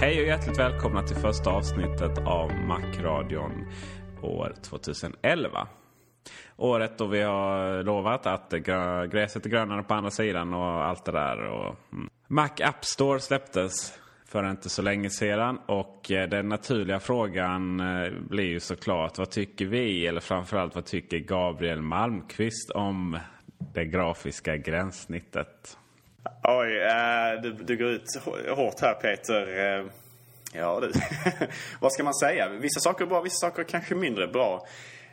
Hej och hjärtligt välkomna till första avsnittet av Macradion år 2011. Året då vi har lovat att gräset är grönare på andra sidan och allt det där. Och. Mm. Mac App Store släpptes för inte så länge sedan och eh, den naturliga frågan eh, blir ju såklart vad tycker vi eller framförallt vad tycker Gabriel Malmqvist om det grafiska gränssnittet? Oj, eh, du, du går ut hårt här Peter. Eh, ja du, vad ska man säga? Vissa saker är bra, vissa saker är kanske mindre bra.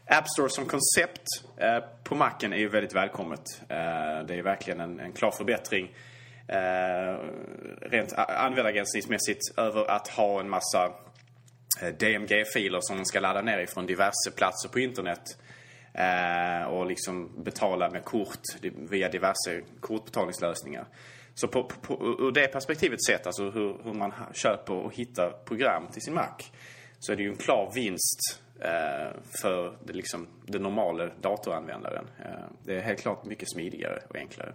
App Store som koncept eh, på Macen är ju väldigt välkommet. Det är verkligen en, en klar förbättring. Rent a- användargränssnittsmässigt över att ha en massa DMG-filer som man ska ladda ner ifrån diverse platser på internet. Eh, och liksom betala med kort via diverse kortbetalningslösningar. Så på, på, på, ur det perspektivet sett, alltså hur, hur man köper och hittar program till sin Mac, så är det ju en klar vinst eh, för det, liksom, den normala datoranvändaren. Eh, det är helt klart mycket smidigare och enklare.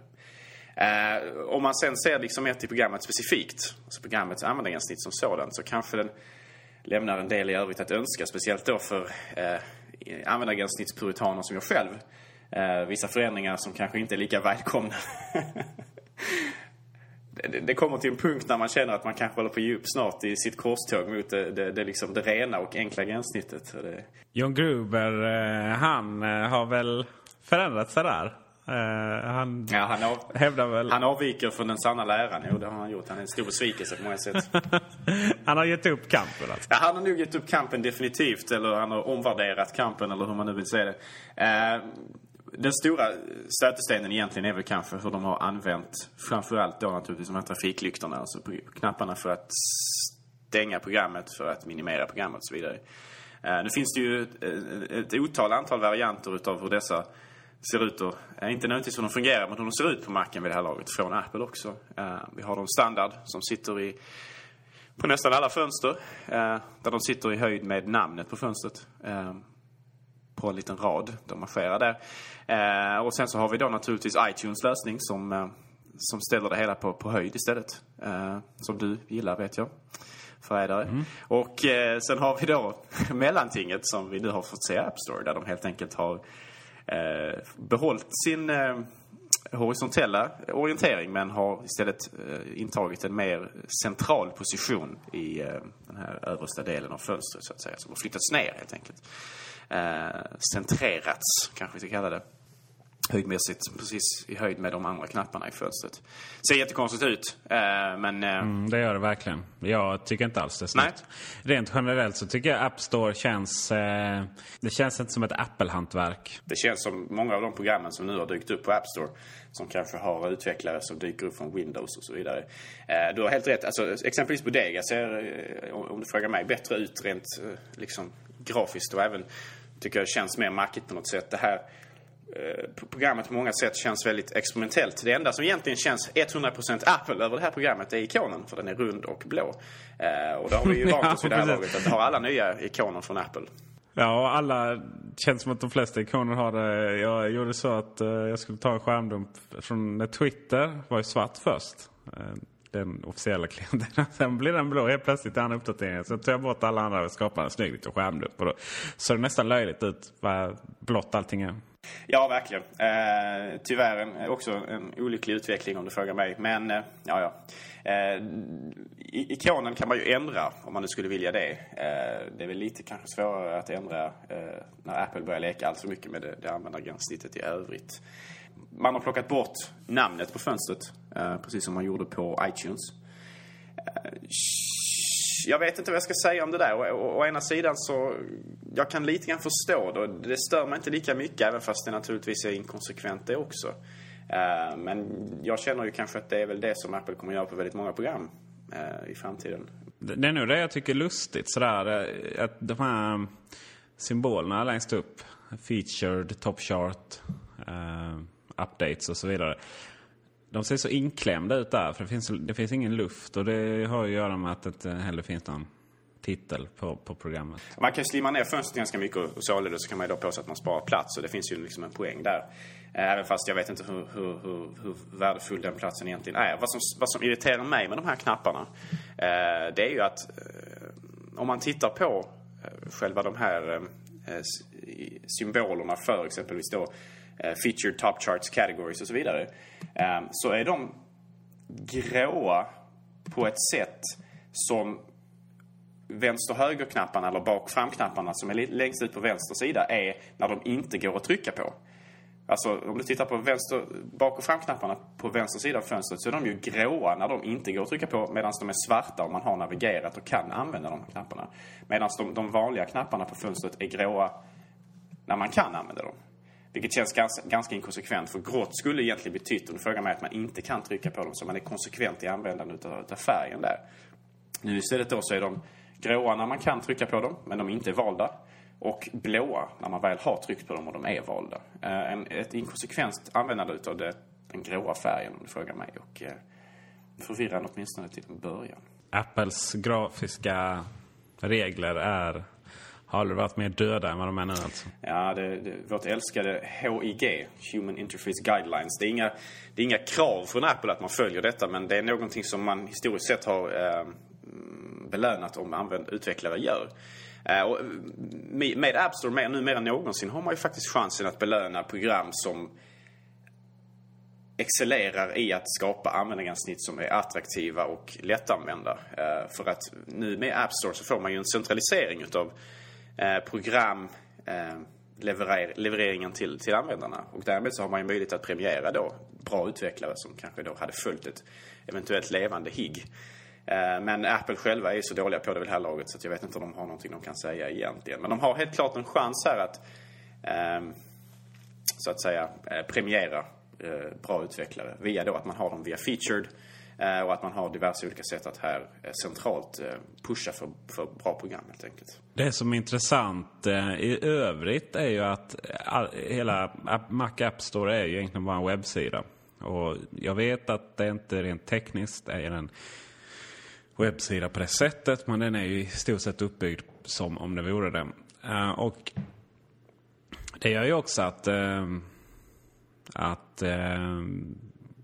Eh, om man sen ser liksom mer till programmet specifikt, alltså programmets användargränssnitt som sådant, så kanske den lämnar en del i övrigt att önska. Speciellt då för eh, användargränssnittspuritaner som jag själv. Eh, vissa förändringar som kanske inte är lika välkomna. det, det- kommer till en punkt när man känner att man kanske håller på att ge upp snart i sitt korståg mot det, det, det, liksom det rena och enkla gränssnittet. John Gruber, eh, han eh, har väl förändrat sig där. Eh, han ja, han, av, hävdar väl... han avviker från den sanna läran. Jo, det har han gjort. Han är en stor besvikelse på många sätt. han har gett upp kampen alltså. Ja, han har nog gett upp kampen definitivt, eller han har omvärderat kampen, eller hur man nu vill säga det. Eh, den stora stötestenen egentligen är väl kanske hur de har använt, framförallt då naturligtvis de här trafiklyktorna, alltså knapparna för att stänga programmet, för att minimera programmet och så vidare. Eh, nu finns det ju ett, ett otal antal varianter utav hur dessa ser ut och, eh, inte nödvändigtvis hur de fungerar, men hur de ser ut på Macen vid det här laget, från Apple också. Eh, vi har de standard som sitter i på nästan alla fönster. Eh, där de sitter i höjd med namnet på fönstret. På en liten rad. De marscherar där. Och sen så har vi då naturligtvis iTunes lösning som, som ställer det hela på, på höjd istället. Som du gillar vet jag. Förädare. Och eh, sen har vi då mellantinget som vi nu har fått se i App Store. Där de helt enkelt har eh, behållit sin eh, horisontella orientering men har istället eh, intagit en mer central position i eh, den här översta delen av fönstret så att säga. Som har flyttats ner helt enkelt. Eh, centrerats kanske vi ska kalla det. Höjdmässigt precis i höjd med de andra knapparna i fönstret. Ser jättekonstigt ut eh, men eh, Mm, det gör det verkligen. Jag tycker inte alls det är snyggt. Rent generellt så tycker jag App Store känns... Eh, det känns inte som ett Apple-hantverk. Det känns som många av de programmen som nu har dykt upp på App Store som kanske har utvecklare som dyker upp från Windows och så vidare. Du har helt rätt. Alltså, exempelvis Bodega ser, om du frågar mig, bättre ut rent liksom, grafiskt och även tycker jag känns mer mackigt på något sätt. Det här programmet på många sätt känns väldigt experimentellt. Det enda som egentligen känns 100% Apple över det här programmet är ikonen, för den är rund och blå. Eh, och det har vi ju vant oss vid det här laget, att det har alla nya ikoner från Apple. Ja, och alla känns som att de flesta ikoner har det. Jag gjorde så att eh, jag skulle ta en skärmdump från när Twitter var ju svart först. Eh, den officiella klienten. Sen blir den blå helt plötsligt i andra uppdateringen. Så tog jag bort alla andra och skapade en snygg liten skärmdump. Och då såg det nästan löjligt ut blått allting är. Ja, verkligen. Eh, tyvärr en, också en olycklig utveckling om du frågar mig. Men, eh, ja, ja. Eh, ikonen kan man ju ändra om man nu skulle vilja det. Eh, det är väl lite kanske svårare att ändra eh, när Apple börjar leka allt för mycket med det, det användargränssnittet i övrigt. Man har plockat bort namnet på fönstret, eh, precis som man gjorde på iTunes. Eh, jag vet inte vad jag ska säga om det där. Å, å, å ena sidan så, jag kan lite grann förstå det. Det stör mig inte lika mycket, även fast det naturligtvis är inkonsekvent det också. Eh, men jag känner ju kanske att det är väl det som Apple kommer göra på väldigt många program eh, i framtiden. Det är nog det jag tycker är lustigt sådär. Eh, att de här symbolerna längst upp. Featured, top chart, updates och så vidare. De ser så inklämda ut där för det finns, det finns ingen luft. Och det har ju att göra med att det inte heller finns någon titel på, på programmet. Man kan ju slimma ner fönstret ganska mycket och således så kan man ju då påstå att man sparar plats. Och det finns ju liksom en poäng där. Eh, även fast jag vet inte hur, hur, hur, hur värdefull den platsen egentligen är. Vad som, vad som irriterar mig med de här knapparna, eh, det är ju att eh, om man tittar på eh, själva de här eh, eh symbolerna för exempelvis då eh, featured top charts categories och så vidare. eh, Så är de gråa på ett sätt som vänster-höger-knapparna eller bak-fram-knapparna som är längst ut på vänster sida är när de inte går att trycka på. Alltså om du tittar på vänster, bak och fram-knapparna på vänster sida av fönstret så är de ju gråa när de inte går att trycka på medan de är svarta om man har navigerat och kan använda de här knapparna. Medan de, de vanliga knapparna på fönstret är gråa när man kan använda dem. Vilket känns ganska, ganska inkonsekvent för grått skulle egentligen betytt, om du frågar mig, att man inte kan trycka på dem så man är konsekvent i användandet av, av färgen där. Nu istället då så är de gråa när man kan trycka på dem, men de är inte valda. Och blåa när man väl har tryckt på dem och de är valda. Eh, en, ett inkonsekvent användande utav det, den gråa färgen om du frågar mig. Och eh, förvirrande åtminstone till en början. Apples grafiska regler är, har aldrig varit mer döda än vad de är nu alltså. Ja, det, det, vårt älskade HIG, Human Interface Guidelines. Det är, inga, det är inga krav från Apple att man följer detta, men det är någonting som man historiskt sett har eh, belönat om använd, utvecklare gör. Eh, och med, App Store mer, nu mer än någonsin har man ju faktiskt chansen att belöna program som excellerar i att skapa användargränssnitt som är attraktiva och lättanvända. Eh, för att nu med App Store så får man ju en centralisering utav programlevereringen program levereringen till, till användarna. Och därmed så har man ju möjlighet att premiera då bra utvecklare som kanske då hade följt ett eventuellt levande HIG. Eh, men Apple själva är ju så dåliga på det vid det här laget så att jag vet inte om de har någonting de kan säga egentligen. Men de har helt klart en chans här att ehm, så att säga eh, premiera eh, bra utvecklare via då att man har dem via featured och att man har diverse olika sätt att här centralt pusha för, för bra program helt enkelt. Det som är intressant i övrigt är ju att all, hela Mac App Store är ju egentligen bara en webbsida. Och jag vet att det inte rent tekniskt är en webbsida på det sättet. Men den är ju i stort sett uppbyggd som om det vore det. Uh, och det gör ju också att, uh, att uh,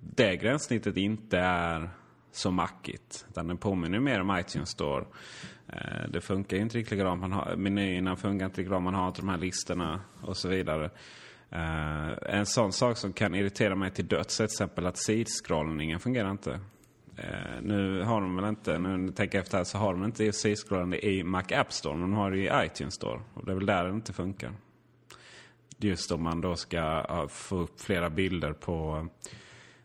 det gränssnittet inte är så mackigt. Utan den påminner mer om iTunes Store. Det funkar ju inte riktigt likadant. Man har, menyerna funkar inte likadant. Man har inte de här listorna och så vidare. En sån sak som kan irritera mig till döds är till exempel att sidskrollningen fungerar inte. Eh, nu har de väl inte, nu när jag tänker efter här, så har de inte sidskrollande i Mac App Store. Men de har det i iTunes Store. Och det är väl där det inte funkar. Just om man då ska få upp flera bilder på,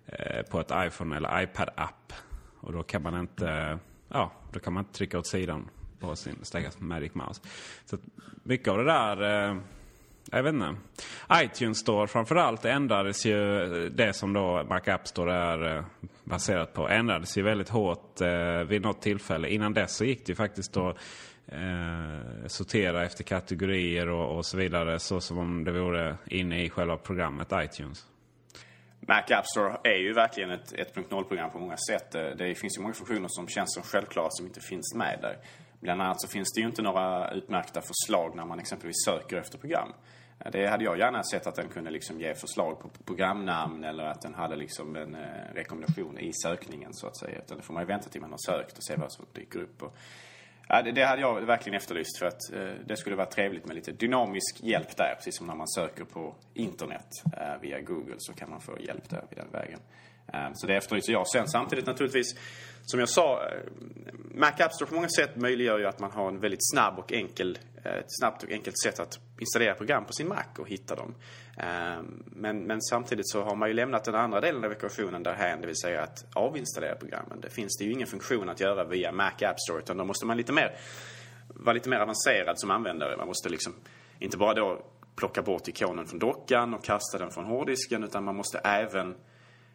eh, på ett iPhone eller iPad-app. Och då kan man inte, ja, då kan man inte trycka åt sidan på sin stackars Magic Mouse. Så att mycket av det där, eh, jag vet inte. iTunes Store framförallt ändrades ju, det som då Mac App Store är eh, baserat på, ändrades ju väldigt hårt eh, vid något tillfälle. Innan dess så gick det ju faktiskt att eh, sortera efter kategorier och, och så vidare. Så som om det vore inne i själva programmet iTunes. Mac App Store är ju verkligen ett 1.0-program på många sätt. Eh, det finns ju många funktioner som känns som självklara som inte finns med där. Bland annat så finns det ju inte några utmärkta förslag när man exempelvis söker efter program. Det hade jag gärna sett att den kunde liksom ge förslag på programnamn eller att den hade liksom en eh, rekommendation i sökningen så att säga. Utan det får man ju vänta till man har sökt och se vad som dyker upp. Och, ja, det, det, hade jag verkligen efterlyst för att eh, det skulle vara trevligt med lite dynamisk hjälp där. Precis som när man söker på internet eh, via Google så kan man få hjälp där vid den vägen. Eh, så det efterlyser jag. Sen samtidigt naturligtvis, som jag sa, eh, Mac App Store på många sätt möjliggör ju att man har en väldigt snabb och enkel, eh, ett snabbt och enkelt sätt att installera program på sin Mac och hitta dem. Ehm, men, men samtidigt så har man ju lämnat den andra delen av ekvationen därhän, det vill säga att avinstallera programmen. Det finns det ju ingen funktion att göra via Mac App Store utan då måste man lite mer, vara lite mer avancerad som användare. Man måste liksom inte bara då plocka bort ikonen från dockan och kasta den från hårddisken utan man måste även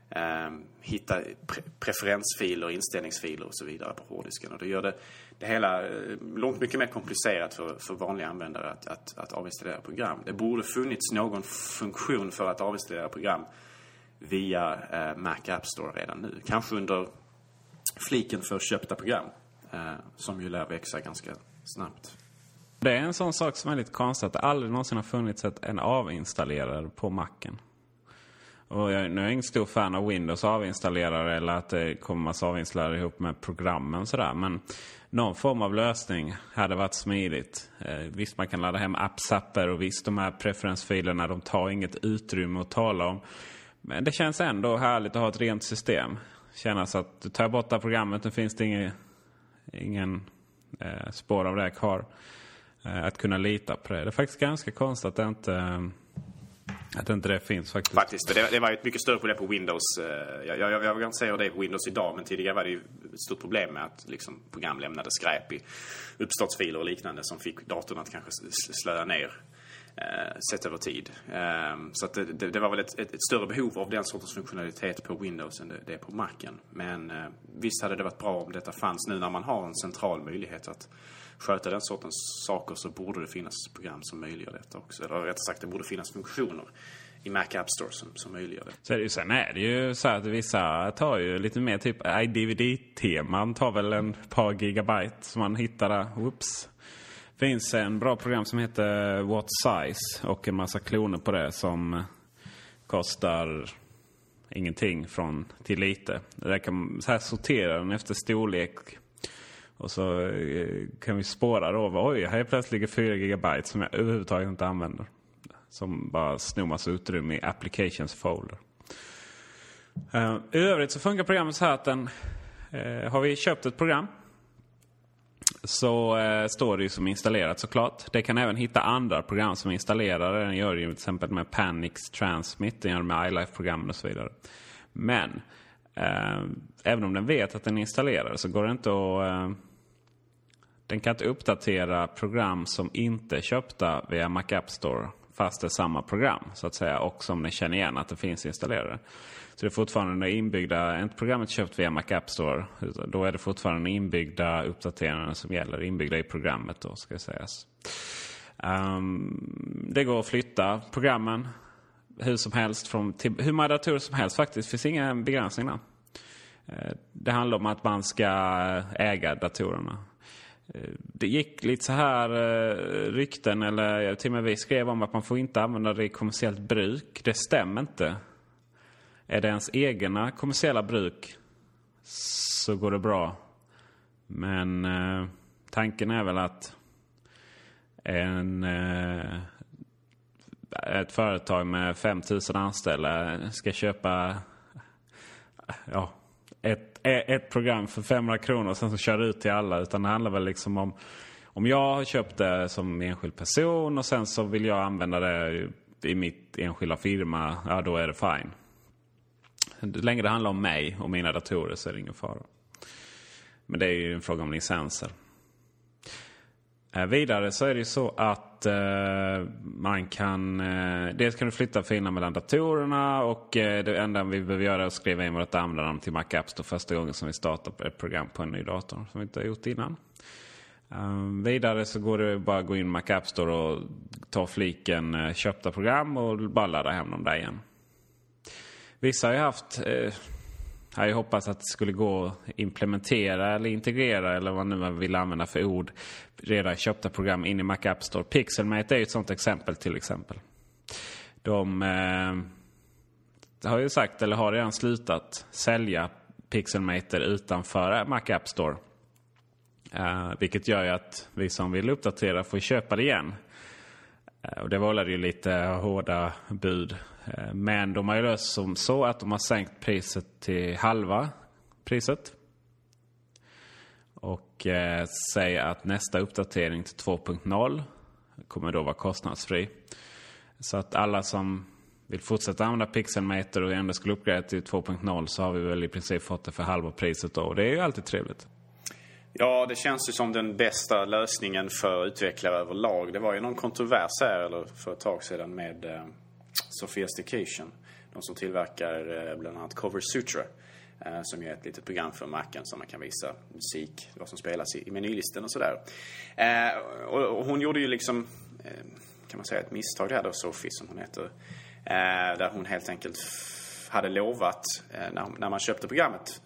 eh, hitta pre preferensfiler, inställningsfiler och så vidare på hårddisken. Och det gör det, det hela eh, långt mycket mer komplicerat för, för vanliga användare att, att, att avinstallera program. Det borde funnits någon funktion för att avinstallera program via eh, Mac App Store redan nu. Kanske under fliken för köpta program. Eh, som ju lär växa ganska snabbt. Det är en sån sak som är lite konstigt. Att det aldrig någonsin har funnits ett, en avinstallerare på Macen. Och jag, nu är jag ingen stor fan av Windows avinstallerare eller att det kommer massa avinstallerare ihop med programmen sådär. Men någon form av lösning hade varit smidigt. Eh, visst, man kan ladda hem appsapper och visst, de här preferensfilerna de tar inget utrymme att tala om. Men det känns ändå härligt att ha ett rent system. Kännas att du tar bort det här programmet, nu finns det ingen, ingen eh, spår av det kvar. Eh, att kunna lita på det. Det är faktiskt ganska konstigt att det inte eh, att inte det finns faktiskt. Faktiskt. Det, det var ett mycket större problem på Windows. Eh, jag, jag, jag vill inte säga hur det är på Windows idag, men tidigare var det ju ett stort problem med att liksom, program lämnade skräp i uppstartsfiler och liknande som fick datorn att kanske slöa ner eh, sett över tid. Ehm, så att det, det, det, var väl ett, ett, ett, större behov av den sortens funktionalitet på Windows än det, det är på Macen. Men eh, visst hade det varit bra om detta fanns nu när man har en central möjlighet att sköta den sortens saker så borde det finnas program som möjliggör detta också. Eller rättare sagt, det borde finnas funktioner i Mac App Store som, som möjliggör det. Så är det ju, sen är det ju så att vissa tar ju lite mer typ iDVD-teman. Tar väl en par gigabyte som man hittar där. Whoops. finns en bra program som heter What Size och en massa kloner på det som kostar ingenting från till lite. Där kan så här sortera den efter storlek och så eh, kan vi spåra då. Oj, här plötsligt ligger 4 GB som jag överhuvudtaget inte använder. Som bara snor massa utrymme i Applications folder. Uh, I övrigt så funkar programmet så här att den, uh, har vi köpt ett program så uh, står det ju som installerat såklart. Det kan även hitta andra program som är installerade. Den gör det ju till exempel med Panix Transmit, den gör det med iLife-programmen och så vidare. Men även om den vet att den är installerad så går det inte att den kan inte uppdatera program som inte är köpta via Mac App Store fast det är samma program så att säga och som den känner igen att det finns installerade. Så det är fortfarande den inbyggda, inte programmet köpt via Mac App Store, då är det fortfarande den inbyggda uppdateringarna som gäller, inbyggda i programmet då ska sägas. Um, det går att flytta programmen hur som helst från till hur många datorer som helst faktiskt. Det finns inga begränsningar. Uh, ehm, det handlar om att man ska äga datorerna. Eh, det gick lite så här eh, rykten, eller till och med vi skrev om att man får inte använda det i kommersiellt bruk. Det stämmer inte. Är det ens egna kommersiella bruk så går det bra. Men eh, tanken är väl att en, eh, ett företag med 5000 anställda ska köpa ja, ett, program för 500 kronor och sen så kör det ut till alla. Utan det handlar väl liksom om om jag har köpt det som enskild person och sen så vill jag använda det i mitt enskilda firma, ja då är det fine. Länge det handlar om mig och mina datorer så är det ingen fara. Men det är ju en fråga om licenser. Eh, vidare så är det ju så att eh, man kan... Eh, dels kan du flytta filerna mellan datorerna och eh, det enda vi behöver göra är att skriva in vårt användarnamn till Mac App Store första gången som vi startar ett program på en ny dator som vi inte har gjort innan. Um, vidare så går det bara att gå in i Mac App Store och ta fliken uh, köpta program och bara ladda hem dem där igen. Vissa har ju haft, uh, jag hade hoppats att det skulle gå att implementera eller integrera eller vad nu man vill använda för ord redan köpta program in i Mac App Store. Pixelmate är ju ett sånt exempel till exempel. De eh, har ju sagt, eller har redan slutat, sälja PixelMater utanför Mac App Store. Eh, vilket gör ju att vi som vill uppdatera får köpa det igen. Eh, och det vållade ju lite hårda bud. Eh, men de har ju löst som så att de har sänkt priset till halva priset. Och eh, säger att nästa uppdatering till 2.0 kommer då vara kostnadsfri. Så att alla som vill fortsätta använda Pixelmeter och ändå skulle uppgradera till 2.0 så har vi väl i princip fått det för halva priset då. Och det är ju alltid trevligt. Ja, det känns ju som den bästa lösningen för utvecklare överlag. Det var ju någon kontrovers här eller för ett tag sedan med eh, Sophistication. De som tillverkar eh, bland annat Cover Sutra. Eh, som är ett litet program för Macen som man kan visa musik, vad som spelas i, menylisten och sådär. Eh, och, hon gjorde ju liksom, kan man säga, ett misstag där då, Sophie som hon heter. Där hon helt enkelt hade lovat, när, när man köpte programmet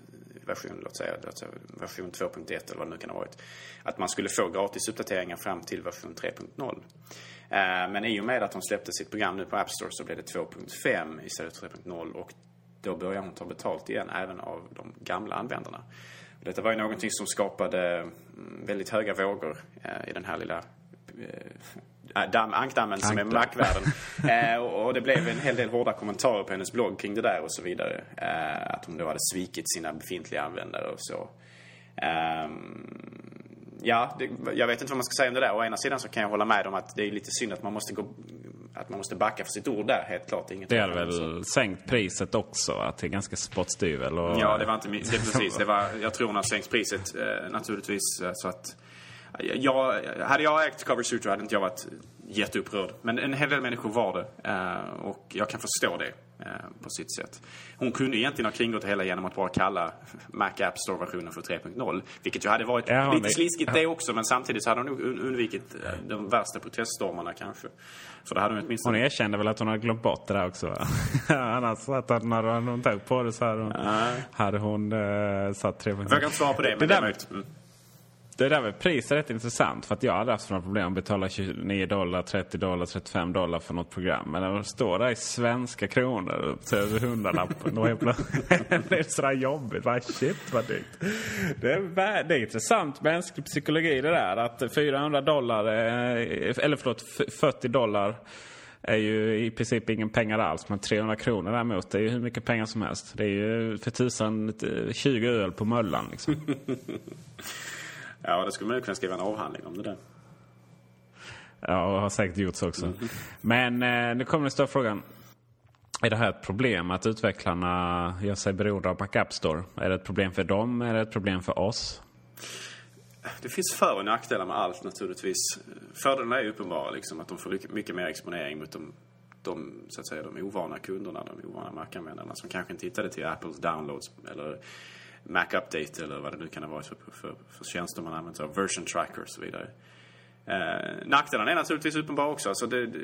version, låt säga, låt säga version 2.1 eller vad det nu kan ha varit. Att man skulle få gratis uppdateringar fram till version 3.0. Eh, men i och med att de släppte sitt program nu på App Store så blev det 2.5 istället för 3.0 och då börjar hon ta betalt igen även av de gamla användarna. Detta var ju någonting som skapade mm, väldigt höga vågor eh, i den här lilla äh, damm, ankdammen som är Mac-världen. eh, och, och, det blev en hel del hårda kommentarer på hennes blogg kring det där och så vidare. Eh, att hon då hade svikit sina befintliga användare och så. Eh, ja, det, jag vet inte vad man ska säga om det där. Å ena sidan så kan jag hålla med om att det är lite synd att man måste gå att man måste backa för sitt ord där, helt klart. Inget det hade väl så. sänkt priset också? Att det är ganska spottstyvel? Och... Ja, det var inte... Det, precis. Det var, jag tror hon har sänkt priset eh, naturligtvis så att jag, hade jag ägt Cover Sutra hade inte jag varit jätteupprörd. Men en hel del människor var det. Uh, och jag kan förstå det på sitt sätt. Hon kunde egentligen ha kringgått det hela genom att bara kalla Mac App Store-versionen för 3.0. Vilket ju hade varit ja, lite sliskigt ja. det också. Men samtidigt så hade hon nog undvikit uh, de värsta proteststormarna kanske. För det hade hon åtminstone... Hon erkände väl att hon hade glömt bort det där också? Annars att när hon tog på det så hade hon, hade hon uh, satt 3.0. Jag kan inte svara på det, men det, det är möjligt. Mm. Det där med pris är rätt intressant. För att jag hade haft några problem att betala 29 dollar, 30 dollar, 35 dollar för något program. Men när det står där i svenska kronor så över hundralappen. Då blir det sådär jobbigt. Bara, shit vad dyrt. Det är, det är intressant mänsklig psykologi det där. Att 400 dollar, eh, eller förlåt 40 dollar är ju i princip ingen pengar alls. Men 300 kronor däremot, det är ju hur mycket pengar som helst. Det är ju för tusan eh, 20 öl på Möllan liksom. Ja, det skulle man ju kunna skriva en avhandling om det där. Ja, och har säkert gjorts också. Mm. Men eh, nu kommer den stora frågan. Är det här ett problem att utvecklarna gör sig beroende av Backup Store? Är det ett problem för dem? Är det ett problem för oss? Det finns för och nackdelar med allt naturligtvis. Fördelarna är uppenbara, liksom, att de får mycket mer exponering mot de, de, så att säga, de ovana kunderna, de ovana Mac-användarna som kanske inte hittade till Apples downloads eller Mac Update eller vad det nu kan ha varit för, för, för tjänster man använt sig av. Version Tracker och så vidare. Eh, nackdelarna är naturligtvis uppenbara också. Alltså det, det,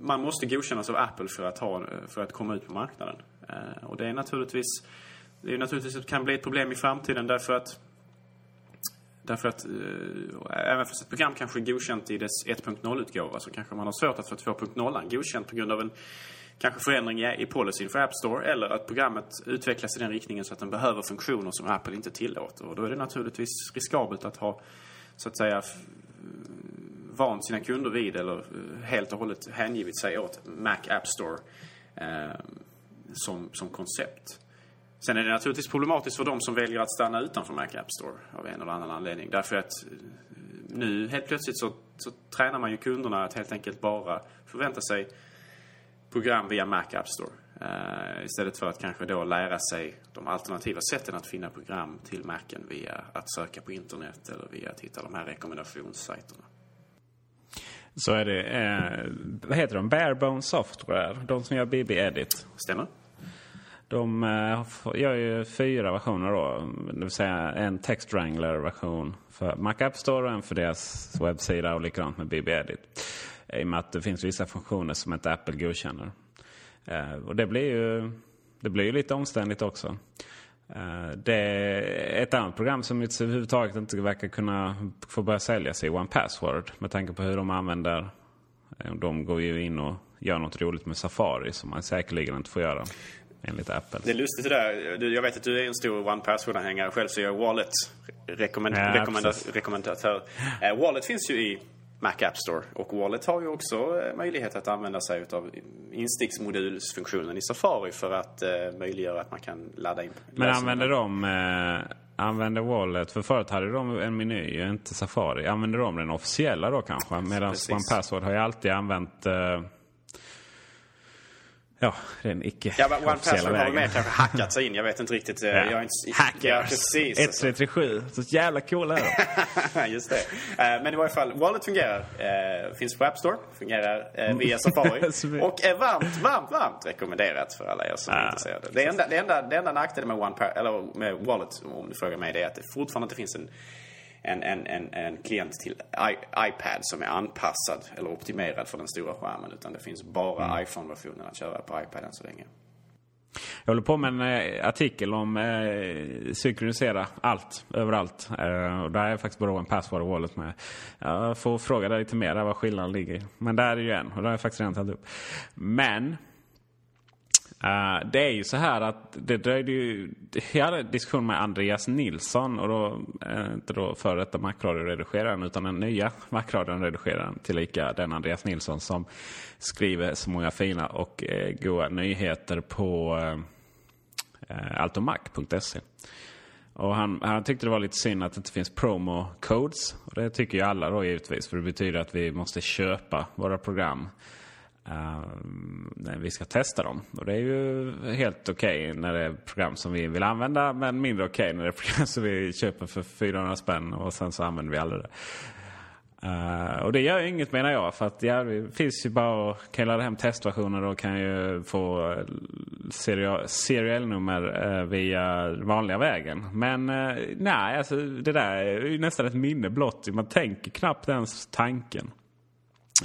man måste godkännas av Apple för att, ha, för att komma ut på marknaden. Eh, och det är naturligtvis, det är naturligtvis kan bli ett problem i framtiden därför att Därför att eh, även fast ett program kanske är godkänt i dess 1.0-utgåva så kanske man har svårt att få 2.0 godkänt på grund av en kanske förändring i policyn för App Store eller att programmet utvecklas i den riktningen så att den behöver funktioner som Apple inte tillåter. Och då är det naturligtvis riskabelt att ha, så att säga, vant sina kunder vid eller eh, helt och hållet hängivit sig åt Mac App Store eh, som, som koncept. Sen är det naturligtvis problematiskt för de som väljer att stanna utanför Mac App Store av en eller annan anledning. Därför att eh, nu helt plötsligt så, så tränar man ju kunderna att helt enkelt bara förvänta sig program via Mac App Store. Uh, istället för att kanske då lära sig de alternativa sätten att finna program till Macen via att söka på internet eller via att hitta de här rekommendationssajterna. Så är det, eh, vad heter de? Barebone Software, de som gör BB Edit. Stämmer. De eh, gör ju fyra versioner då. Det vill säga en Text Wrangler-version för Mac App Store och en för deras webbsida och likadant med BB-edit. I och med att det finns vissa funktioner som inte Apple godkänner. Eh, och det blir ju det blir ju lite omständigt också. Eh, det är ett annat program som överhuvudtaget inte verkar kunna få börja säljas i One Password. Med tanke på hur de använder. De går ju in och gör något roligt med Safari som man säkerligen inte får göra. Enligt Apple. Det är lustigt det där. Jag vet att du är en stor One Password-anhängare. Själv så är jag Wallet rekommend ja, rekommenda rekommendatör. Wallet finns ju i Mac App Store. Och Wallet har ju också eh, möjlighet att använda sig av insticksmodulsfunktionen i Safari för att uh, möjliggöra att man kan ladda in Men använder de uh, använder Wallet, för förut hade de en meny, inte Safari. Använder de den officiella då kanske? Medan One Password har ju alltid använt uh, Ja, den icke Ja, One Password har mer kanske hackat sig in. Jag vet inte riktigt. Eh, ja. Jag är inte, Hackers! Ja, precis. 1337. Så jävla coola är Just det. Uh, men i varje fall, Wallet fungerar. Uh, finns på App Store. Fungerar via Safari. och är varmt, varmt, varmt rekommenderat för alla er som är intresserade. Det enda, det enda, det enda nackdelen med, One eller med Wallet, om du frågar mig, det är att det fortfarande inte finns en en, en, en, en klient till I, iPad som är anpassad eller optimerad för den stora skärmen. Utan det finns bara mm. iPhone-versionen att köra på iPad än så länge. Jag håller på med en eh, artikel om eh, synkronisera allt, överallt. Eh, och där är faktiskt bara en password och wallet med. Jag får fråga dig lite mer där var skillnaden ligger. Men där är ju en och det har jag faktiskt redan tagit upp. Men Uh, det är ju så här att det dröjde ju... Jag hade en diskussion med Andreas Nilsson och då, eh, inte då före detta Macradioredigeraren utan den nya Macradion-redigeraren tillika den Andreas Nilsson som skriver så många fina och eh, goda nyheter på altomac.se. Och han, han tyckte det var lite synd att det inte finns promo codes. Och det tycker ju alla då givetvis för det betyder att vi måste köpa våra program Uh, Ehm, när vi ska testa dem. Och det är ju helt okej okay när det är program som vi vill använda men mindre okej okay när det är program som vi köper för 400 spänn och sen så använder vi aldrig det. Uh, och det gör ju inget menar jag för att ja, det finns ju bara att kan ladda hem testversioner och kan ju få eh, serial, serialnummer uh, eh, via vanliga vägen. Men uh, nej, alltså det där är ju nästan ett minne blott. Man tänker knappt ens tanken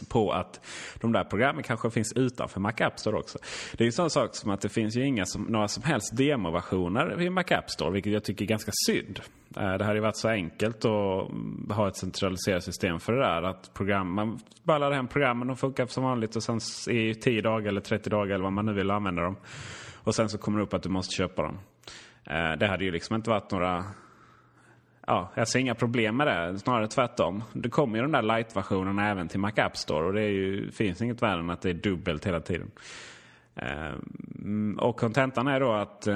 på att de där programmen kanske finns utanför Mac App Store också. Det är en sån sak som att det finns ju inga som, några som helst demoversioner i Mac App Store, vilket jag tycker är ganska synd. Eh, det hade ju varit så enkelt att ha ett centraliserat system för det där. Att program, man bara laddar hem programmen, de funkar som vanligt och sen i 10 dagar eller 30 dagar eller vad man nu vill använda dem. Och sen så kommer det upp att du måste köpa dem. Eh, det hade ju liksom inte varit några Ja, jag ser inga problem med det. Snarare tvärtom. Det kommer ju de där light-versionerna även till Mac App Store och det ju, finns inget värre än att det är dubbelt hela tiden. Uh, och kontentan är då att uh,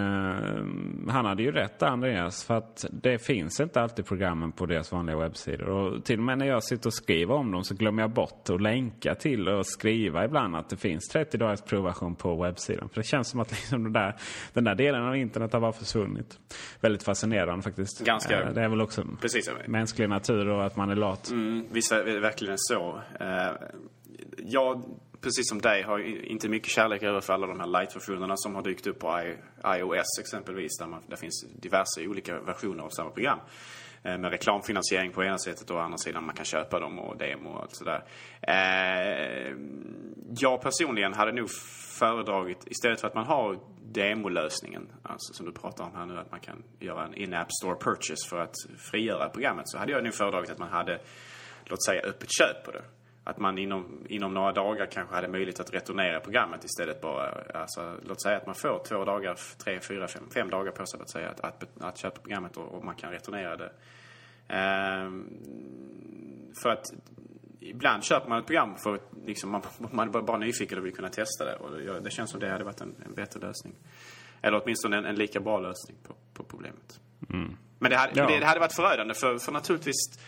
han hade ju rätt Andreas. För att det finns inte alltid programmen på deras vanliga webbsidor. Och till och med när jag sitter och skriver om dem så glömmer jag bort att länka till och skriva ibland att det finns 30 dagars provversion på webbsidan. För det känns som att liksom den, där, den där delen av internet har bara försvunnit. Väldigt fascinerande faktiskt. Ganska. Uh, det är väl också precis. mänsklig natur och att man är lat. Mm, visst är det verkligen så. jag precis som dig, har inte mycket kärlek över för alla de här light-versionerna som har dykt upp på iOS exempelvis. Där man, där finns diverse olika versioner av samma program. Eh, med reklamfinansiering på ena sättet och å andra sidan man kan köpa dem och demo och allt sådär. Eh, jag personligen hade nog föredragit, istället för att man har demolösningen, alltså som du pratar om här nu, att man kan göra en in-app store purchase för att frigöra programmet, så hade jag nog föredragit att man hade, låt säga, öppet köp på det att man inom, inom några dagar kanske hade möjlighet att returnera programmet istället bara. Alltså, låt säga att man får två dagar, tre, fyra, fem, fem dagar på sig att, säga, att, att, att köpa programmet och, och, man kan returnera det. Ehm, för att ibland köper man ett program för att liksom, man, man är bara nyfiken och vill kunna testa det. Och det, det känns som det hade varit en, en bättre lösning. Eller åtminstone en, en lika bra lösning på, på problemet. Mm. Men det hade, ja. det, det hade varit förödande för, för naturligtvis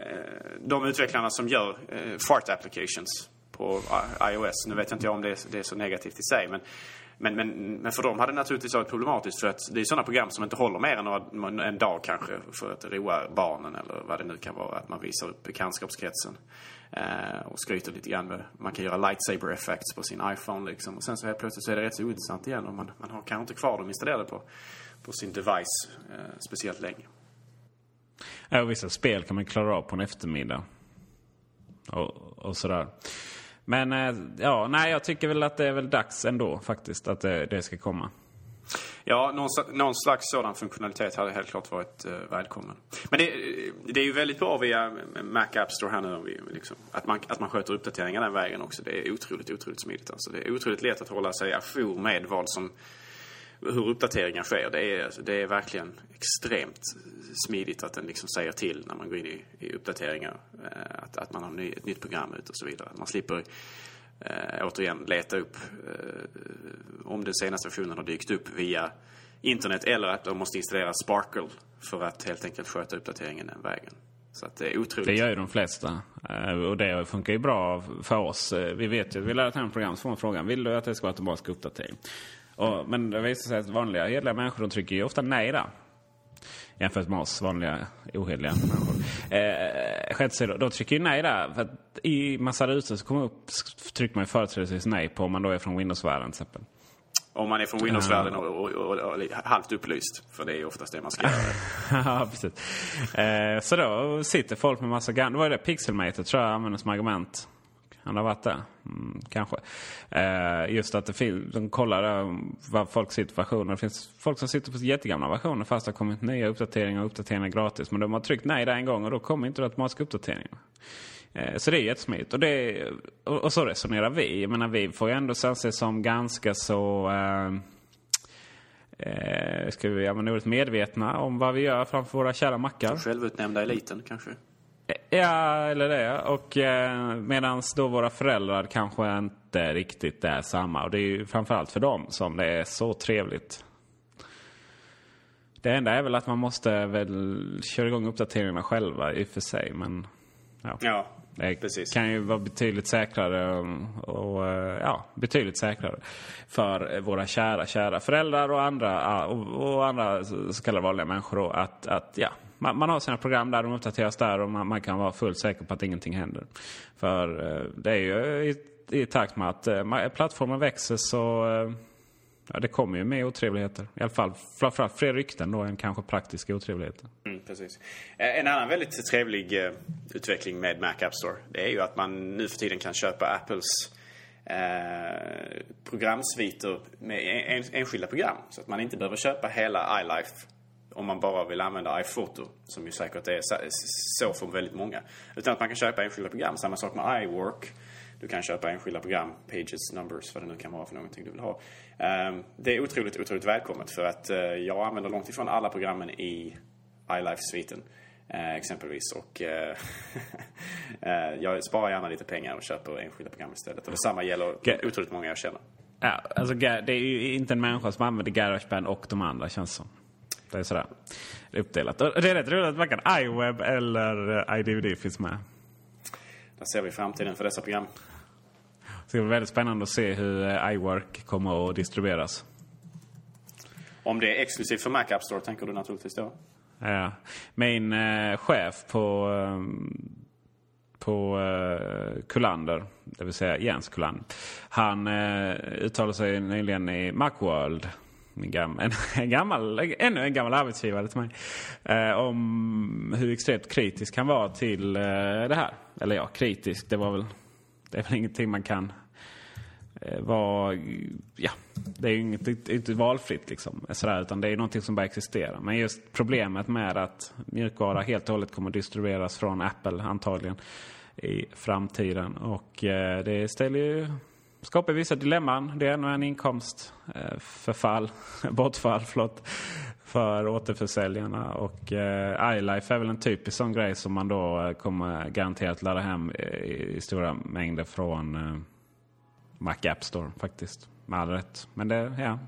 Eh, de utvecklarna som gör eh, fart applications på eh, iOS. Nu vet jag inte om det är, det är så negativt i sig men Men, men, men för dem hade det naturligtvis varit problematiskt för att det är sådana program som inte håller mer än några, en dag kanske för att roa barnen eller vad det nu kan vara. Att man visar upp bekantskapskretsen. Eh, och skryter lite grann med, man kan göra lightsaber effects på sin iPhone liksom. Och sen så helt plötsligt så är det rätt så ointressant igen och man, man har kanske inte kvar dem installerade på, på sin device eh, speciellt länge. Ja, vissa spel kan man klara av på en eftermiddag. Och, och sådär. Men eh, ja, nej, jag tycker väl att det är väl dags ändå faktiskt att det, det ska komma. Ja, någon, någon, slags sådan funktionalitet hade helt klart varit eh, välkommen. Men det, eh, det, är ju väldigt bra via Mac App Store här nu. Liksom, att, man, att man sköter uppdateringar den vägen också. Det är otroligt, otroligt smidigt. Alltså, det är otroligt lätt att hålla sig ajour med vad som, hur uppdateringar sker. Det är, det är verkligen extremt smidigt att den liksom säger till när man går in i, i uppdateringar. Eh, att, att man har ny, ett nytt program ute och så vidare. Man slipper eh, återigen leta upp eh, om den senaste versionen har dykt upp via internet eller att de måste installera Sparkle för att helt enkelt sköta uppdateringen den vägen. Så att det är otroligt. Det gör ju de flesta. Eh, och det funkar ju bra för oss. Eh, vi vet ju, vi lär ta ett program så får man frågan, vill du att det ska vara automatisk uppdatering? Och, men det visar sig att vanliga hederliga människor de trycker ju ofta nej där. Jämfört med oss vanliga ohederliga människor. Eh, Skämt då trycker ju nej där. För att I massa rutor så kommer upp, trycker man ju företrädesvis nej på om man då är från Windows-världen till exempel. Om man är från Windows-världen och, och, och, och, halvt upplyst. För det är oftast det man ska göra. ja, precis. Eh, så då sitter folk med massa gamla... Det var det Pixelmator tror jag använder som argument. Kan det ha varit det? Mm, kanske. Eh, just att det de kollar eh, vad folk sitter på versioner. Det finns folk som sitter på jättegamla versioner fast det har kommit nya uppdateringar och uppdateringar gratis. Men de har tryckt nej där en gång och då kommer inte det automatiska uppdateringarna. Eh, så det är jättesmidigt. Och, det, och, och, så resonerar vi. Jag menar, vi får ju ändå anses som ganska så... Eh, eh, ska vi använda ordet medvetna om vad vi gör framför våra kära mackar. Självutnämnda eliten kanske? Ja, eller det. Och eh, medan då våra föräldrar kanske inte riktigt är samma. Och det är ju framförallt för dem som det är så trevligt. Det enda är väl att man måste väl köra igång uppdateringarna själva i och för sig. Men ja, ja det precis. kan ju vara betydligt säkrare och, ja, betydligt säkrare för våra kära, kära föräldrar och andra, och, och andra så kallade vanliga människor att, att ja, man, man, har sina program där, de uppdateras där och man, man, kan vara fullt säker på att ingenting händer. För eh, det är ju i, i takt med att eh, plattformen växer så eh, ja, det kommer ju med otrevligheter. I alla fall framförallt fler rykten då än kanske praktiska otrevligheter. Mm, precis. Eh, en annan väldigt trevlig eh, utveckling med Mac App Store det är ju att man nu för tiden kan köpa Apples eh, programsviter med en, enskilda program. Så att man inte behöver köpa hela iLife om man bara vill använda iPhoto, som ju säkert är så för väldigt många. Utan att man kan köpa enskilda program. Samma sak med iWork. Du kan köpa enskilda program, pages, numbers, vad det nu kan vara för någonting du vill ha. Ehm, det är otroligt, otroligt välkommet för att eh, jag använder långt ifrån alla programmen i iLife-sviten. Eh, exempelvis. Och eh, jag sparar gärna lite pengar och köper enskilda program istället. Och detsamma gäller otroligt många jag känner. Ja, alltså, det är ju inte en människa som använder Garageband och de andra känns som. Det är sådär uppdelat. Och det är rätt roligt att varken iWeb eller eh, iDVD finns med. Där ser vi framtiden för dessa program. Det ska bli väldigt spännande att se hur eh, iWork kommer att distribueras. Om det är exklusivt för Mac App Store tänker du naturligtvis då? Ja. Min eh, chef på, eh, på eh, Kullander, det vill säga Jens Kullander. Han eh, uttalade sig nyligen i Macworld gammal, en, en gammal, ännu en gammal arbetsgivare till mig. Eh, om hur extremt kritisk han var till eh, det här. Eller ja, kritisk, det var väl, det är väl ingenting man kan eh, vara, ja, det är ju inget, inte valfritt liksom. Sådär, utan det är någonting som bara existerar. Men just problemet med att mjukvara helt och hållet kommer att distribueras från Apple antagligen i framtiden. Och eh, det ställer ju skapar vissa dilemman. Det är ännu en inkomstförfall, eh, bortfall förlåt, för återförsäljarna. Och eh, iLife är väl en typisk sån grej som man då eh, kommer garanterat ladda hem i, i stora mängder från eh, Mac App Store faktiskt. Med all rätt. Men det, ja.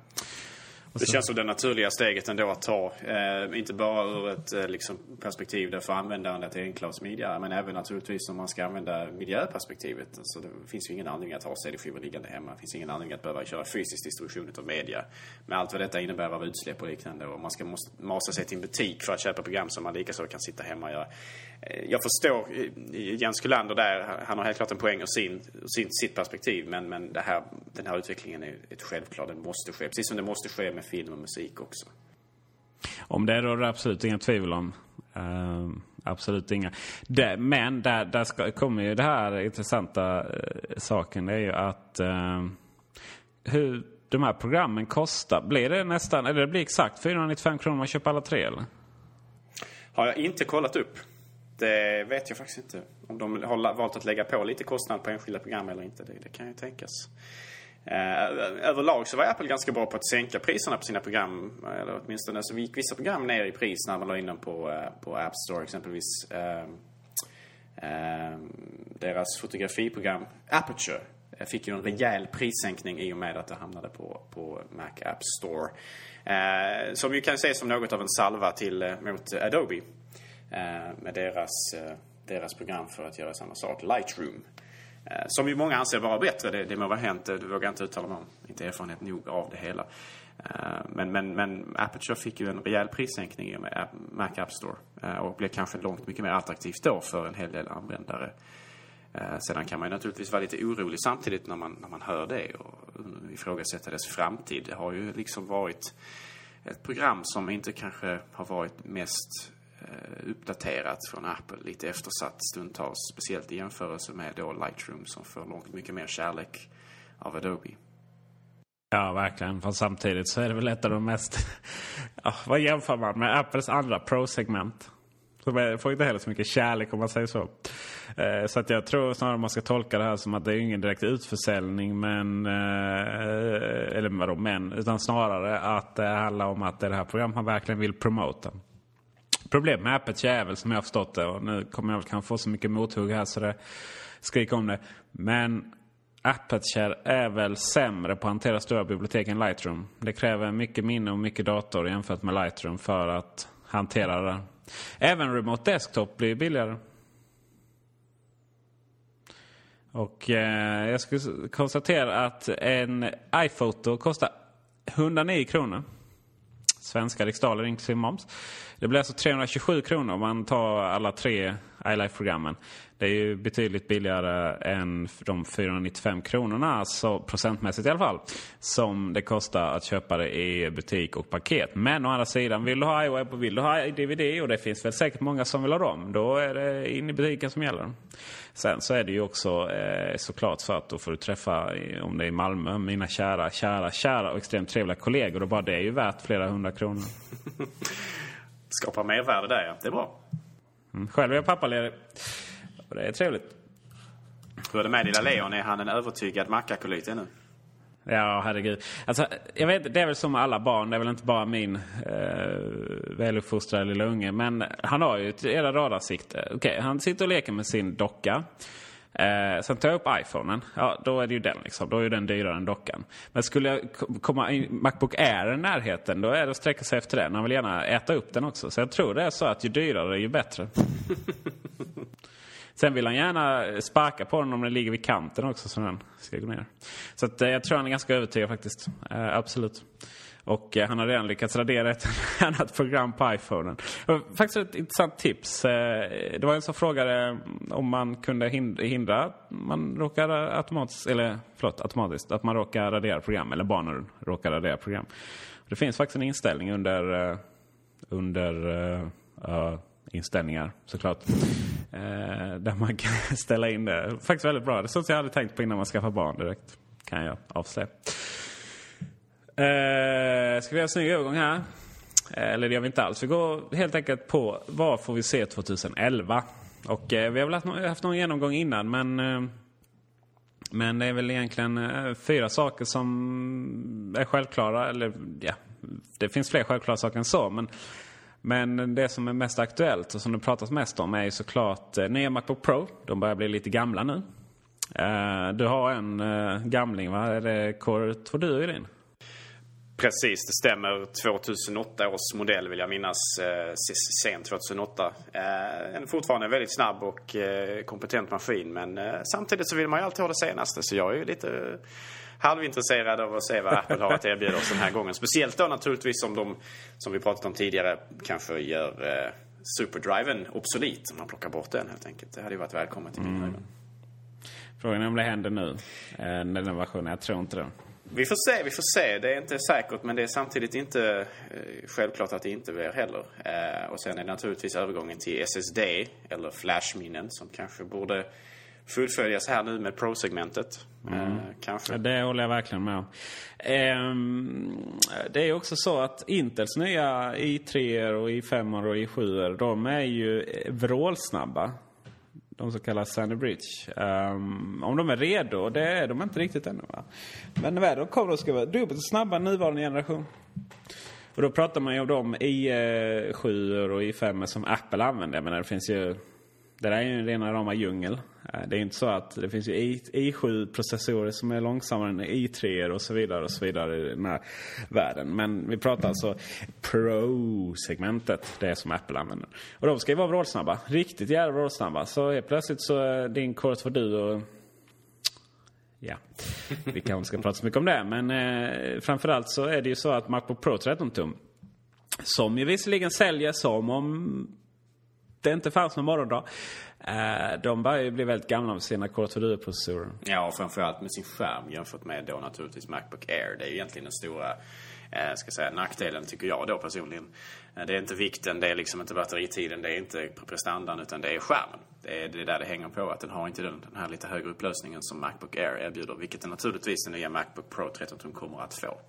Det känns som det naturliga steget ändå att ta. Eh, inte bara ur ett eh, liksom, perspektiv där för användaren att det är enklare och smidigare. Men även naturligtvis om man ska använda miljöperspektivet. Alltså, det finns ju ingen anledning att ha CD-skivor liggande hemma. Det finns ingen anledning att behöva köra fysisk distribution av media. Med allt vad detta innebär av utsläpp och liknande. Och man ska måste masa sig till en butik för att köpa program som man likaså kan sitta hemma och göra. Eh, jag förstår eh, Jens Kullander där. Han har helt klart en poäng ur sin, sin, sitt perspektiv. Men, men det här, den här utvecklingen är ett självklart. Den måste ske. Precis som det måste ske med film och musik också. Om det råder absolut inga tvivel om. Uh, absolut inga. Det, men där, där ska, kommer ju det här intressanta uh, saken. Det är ju att uh, hur de här programmen kostar. Blir det nästan, eller det blir exakt 495 kronor om man köper alla tre eller? Har jag inte kollat upp. Det vet jag faktiskt inte. Om de har valt att lägga på lite kostnad på enskilda program eller inte. Det, det kan ju tänkas. Eh, överlag så var Apple ganska bra på att sänka priserna på sina program. Eller åtminstone så gick vissa program ner i pris när man la in dem på, eh, på App Store. Exempelvis eh, eh, deras fotografiprogram Aperture eh, fick ju en rejäl prissänkning i och med att det hamnade på, på Mac App Store. Eh, som ju kan ses som något av en salva till, eh, mot Adobe. Eh, med deras, eh, deras program för att göra samma sak, Lightroom. Eh, som ju många anser vara bättre. Det, det må vara hänt. Det vågar jag inte uttala mig om. Inte erfarenhet nog av det hela. Men, men, men Aperture fick ju en rejäl prissänkning i och med Mac App Store. Och blev kanske långt mycket mer attraktivt då för en hel del användare. Sedan kan man ju naturligtvis vara lite orolig samtidigt när man, när man hör det och ifrågasätta dess framtid. Det har ju liksom varit ett program som inte kanske har varit mest Eh, uppdaterat från Apple. Lite eftersatt stundtals. Speciellt i jämförelse med då Lightroom som får långt mycket mer kärlek av Adobe. Ja, verkligen. Fast samtidigt så är det väl ett av de mest... ja, vad jämför man med Apples andra Pro-segment? Som får inte heller så mycket kärlek om man säger så. Eh, så att jag tror snarare man ska tolka det här som att det är ingen direkt utförsäljning. Men, eh, eller vadå men. Utan snarare att det handlar om att det är det här programmet man verkligen vill promota problem med Aperture är väl som jag har förstått det. Och nu kommer jag väl kanske få så mycket mothugg här så det skriker om det. Men Aperture är väl sämre på att hantera stora bibliotek än Lightroom. Det kräver mycket minne och mycket dator jämfört med Lightroom för att hantera det. Även Remote Desktop blir billigare. Och eh, jag skulle konstatera att en iPhoto kostar 109 kronor. Svenska riksdaler inklusive moms. Det blir alltså 327 kronor om man tar alla tre iLife-programmen. Det är ju betydligt billigare än de 495 kronorna, alltså procentmässigt i alla fall, som det kostar att köpa det i butik och paket. Men å andra sidan, vill du ha iWeb och vill du ha DVD och det finns väl säkert många som vill ha dem, då är det in i butiken som gäller. Sen så är det ju också eh, såklart så att då får du träffa, eh, om det är i Malmö, mina kära, kära, kära och extremt trevliga kollegor och bara det är ju värt flera hundra kronor. skapar mervärde där, ja. Det är bra. Mm, själv är jag pappaledig. Och det är trevligt. Hur är det med lilla Leon? Är han en övertygad mackakolit ännu? Ja, herregud. Alltså, jag vet, det är väl som alla barn. Det är väl inte bara min eh, väluppfostrade lilla unge. Men han har ju ett radarsikte. Okay, han sitter och leker med sin docka. Eh, sen tar jag upp iPhonen. Ja, då är det ju den liksom. Då är den dyrare än dockan. Men skulle jag komma i Macbook Air i närheten, då är det att sträcka sig efter den. Han vill gärna äta upp den också. Så jag tror det är så att ju dyrare, ju bättre. Sen vill han gärna sparka på den om den ligger vid kanten också så den ska gå ner. Så att, eh, jag tror han är ganska övertygad faktiskt. Eh, absolut. Och eh, han har redan lyckats radera ett annat program på iPhonen. Faktiskt ett intressant tips. Eh, det var en som frågade om man kunde hindra att man råkar automatiskt, eller förlåt, automatiskt, att man råkar radera program, eller barnen råkar radera program. Det finns faktiskt en inställning under, eh, under uh, inställningar såklart. Uh, där man kan ställa in det. Faktiskt väldigt bra. Det är sånt jag hade tänkt på innan man skaffar barn direkt. Kan jag avslöja. Eh, ska vi göra en snygg övergång här? Eh, eller det gör vi inte alls. Vi går helt enkelt på vad får vi se 2011? Och eh, vi har väl haft, haft någon genomgång innan men eh, men det är väl egentligen eh, fyra saker som är självklara. Eller ja, det finns fler självklara saker än så. Men, men det som är mest aktuellt och som det pratas mest om är ju såklart eh, nya Macbook Pro. De börjar bli lite gamla nu. Eh, du har en gamling va? Är det Core 2 Duo i din? Precis, det stämmer. 2008 års modell vill jag minnas. Eh, sent 2008. Eh, en fortfarande väldigt snabb och eh, kompetent maskin. Men eh, samtidigt så vill man ju alltid ha det senaste. Så jag är ju lite halvintresserad av att se vad Apple har att erbjuda oss den här gången. Speciellt då naturligtvis om de, som vi pratat om tidigare, kanske gör eh, superdriven obsolit. Om man plockar bort den helt enkelt. Det hade ju varit välkommet i mina mm. ögon. Frågan är om det händer nu, eh, den versionen. Jag tror inte det. Vi får se, vi får se. Det är inte säkert men det är samtidigt inte eh, självklart att det inte blir heller. Eh, och sen är det naturligtvis övergången till SSD eller flashminnen som kanske borde fullföljas här nu med Pro-segmentet. Mm. Eh, kanske. Ja, det håller jag verkligen med om. Eh, det är också så att Intels nya i3 och i5 och i7 de är ju vrålsnabba de som kallas Sandy Bridge. Um, om de är redo, det är de inte riktigt ännu va? Men när de kommer, de ska vara dubbelt så snabba nuvarande generation. Och då pratar man ju om de i7 eh, och i5 som Apple använder. Men det finns ju det där är ju en rena rama djungel. Det är inte så att det finns ju i7-processorer som är långsammare än i3 och så vidare och så vidare i den här världen. Men vi pratar alltså Pro-segmentet, det som Apple använder. Och de ska ju vara vrålsnabba. Riktigt jävla vrålsnabba. Så helt plötsligt så är din Core 2 Duo Ja, vi kanske inte ska prata så mycket om det. Men eh, framförallt så är det ju så att Macbook Pro 13 tum som ju visserligen säljer som om det inte fanns någon morgondag. De börjar ju bli väldigt gamla med sina KTU-processorer. Ja, och framförallt med sin skärm jämfört med då naturligtvis Macbook Air. Det är ju egentligen den stora eh, ska säga, nackdelen tycker jag då personligen. Eh, det är inte vikten, det är liksom inte batteritiden, det är inte prestandan utan det är skärmen. Det är, det är där det hänger på. Att den har inte den, den här lite högre upplösningen som Macbook Air erbjuder. Vilket den naturligtvis den nya Macbook Pro 13 tum kommer att få.